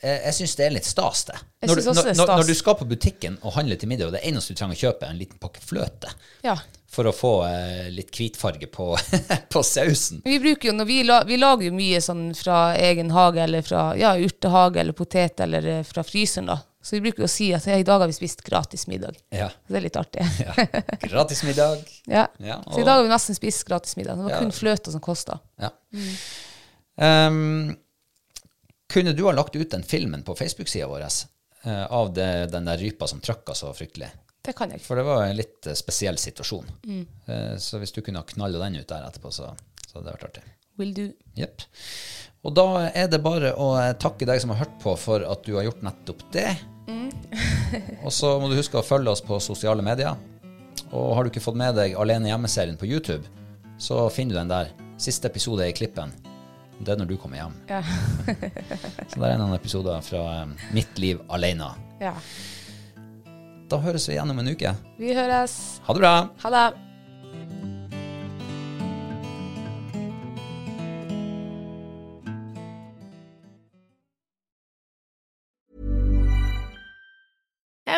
Jeg, jeg syns det er litt stas, det. Når, det når, når, stas. når du skal på butikken og handle til middag, og det eneste du trenger å kjøpe, er en liten pakke fløte ja. for å få eh, litt hvitfarge på, <laughs> på sausen. Vi bruker jo, når vi, la, vi lager jo mye sånn fra egen hage, eller fra ja, urtehage, eller potet, eller eh, fra fryseren, da. Så vi bruker å si at i dag har vi spist gratis middag. Ja. Det er litt artig. <laughs> ja. Gratis middag. <laughs> Ja. Ja, Så i dag har vi nesten spist gratis middag. Det var Ja. kun fløta som kosta. Ja. Um, kunne du ha lagt ut den filmen på Facebook-sida vår uh, av det, den der rypa som trøkka så fryktelig? Det kan jeg. For det var en litt uh, spesiell situasjon. Eh, så hvis du kunne ha knalla den ut der etterpå, så, så hadde det vært artig. Will do. Jepp. Og da er det bare å takke deg som har hørt på for at du har gjort nettopp det. <laughs> og så må du huske å følge oss på sosiale medier. Og har du ikke fått med deg Alene hjemme-serien på YouTube, så finner du den der. Siste episode er i klippen. Det er når du kommer hjem. Ja. <laughs> Så det er noen episoder fra eh, mitt liv alene. ja. Da høres vi igjen om en uke. Vi høres. Ha det bra! Ha det.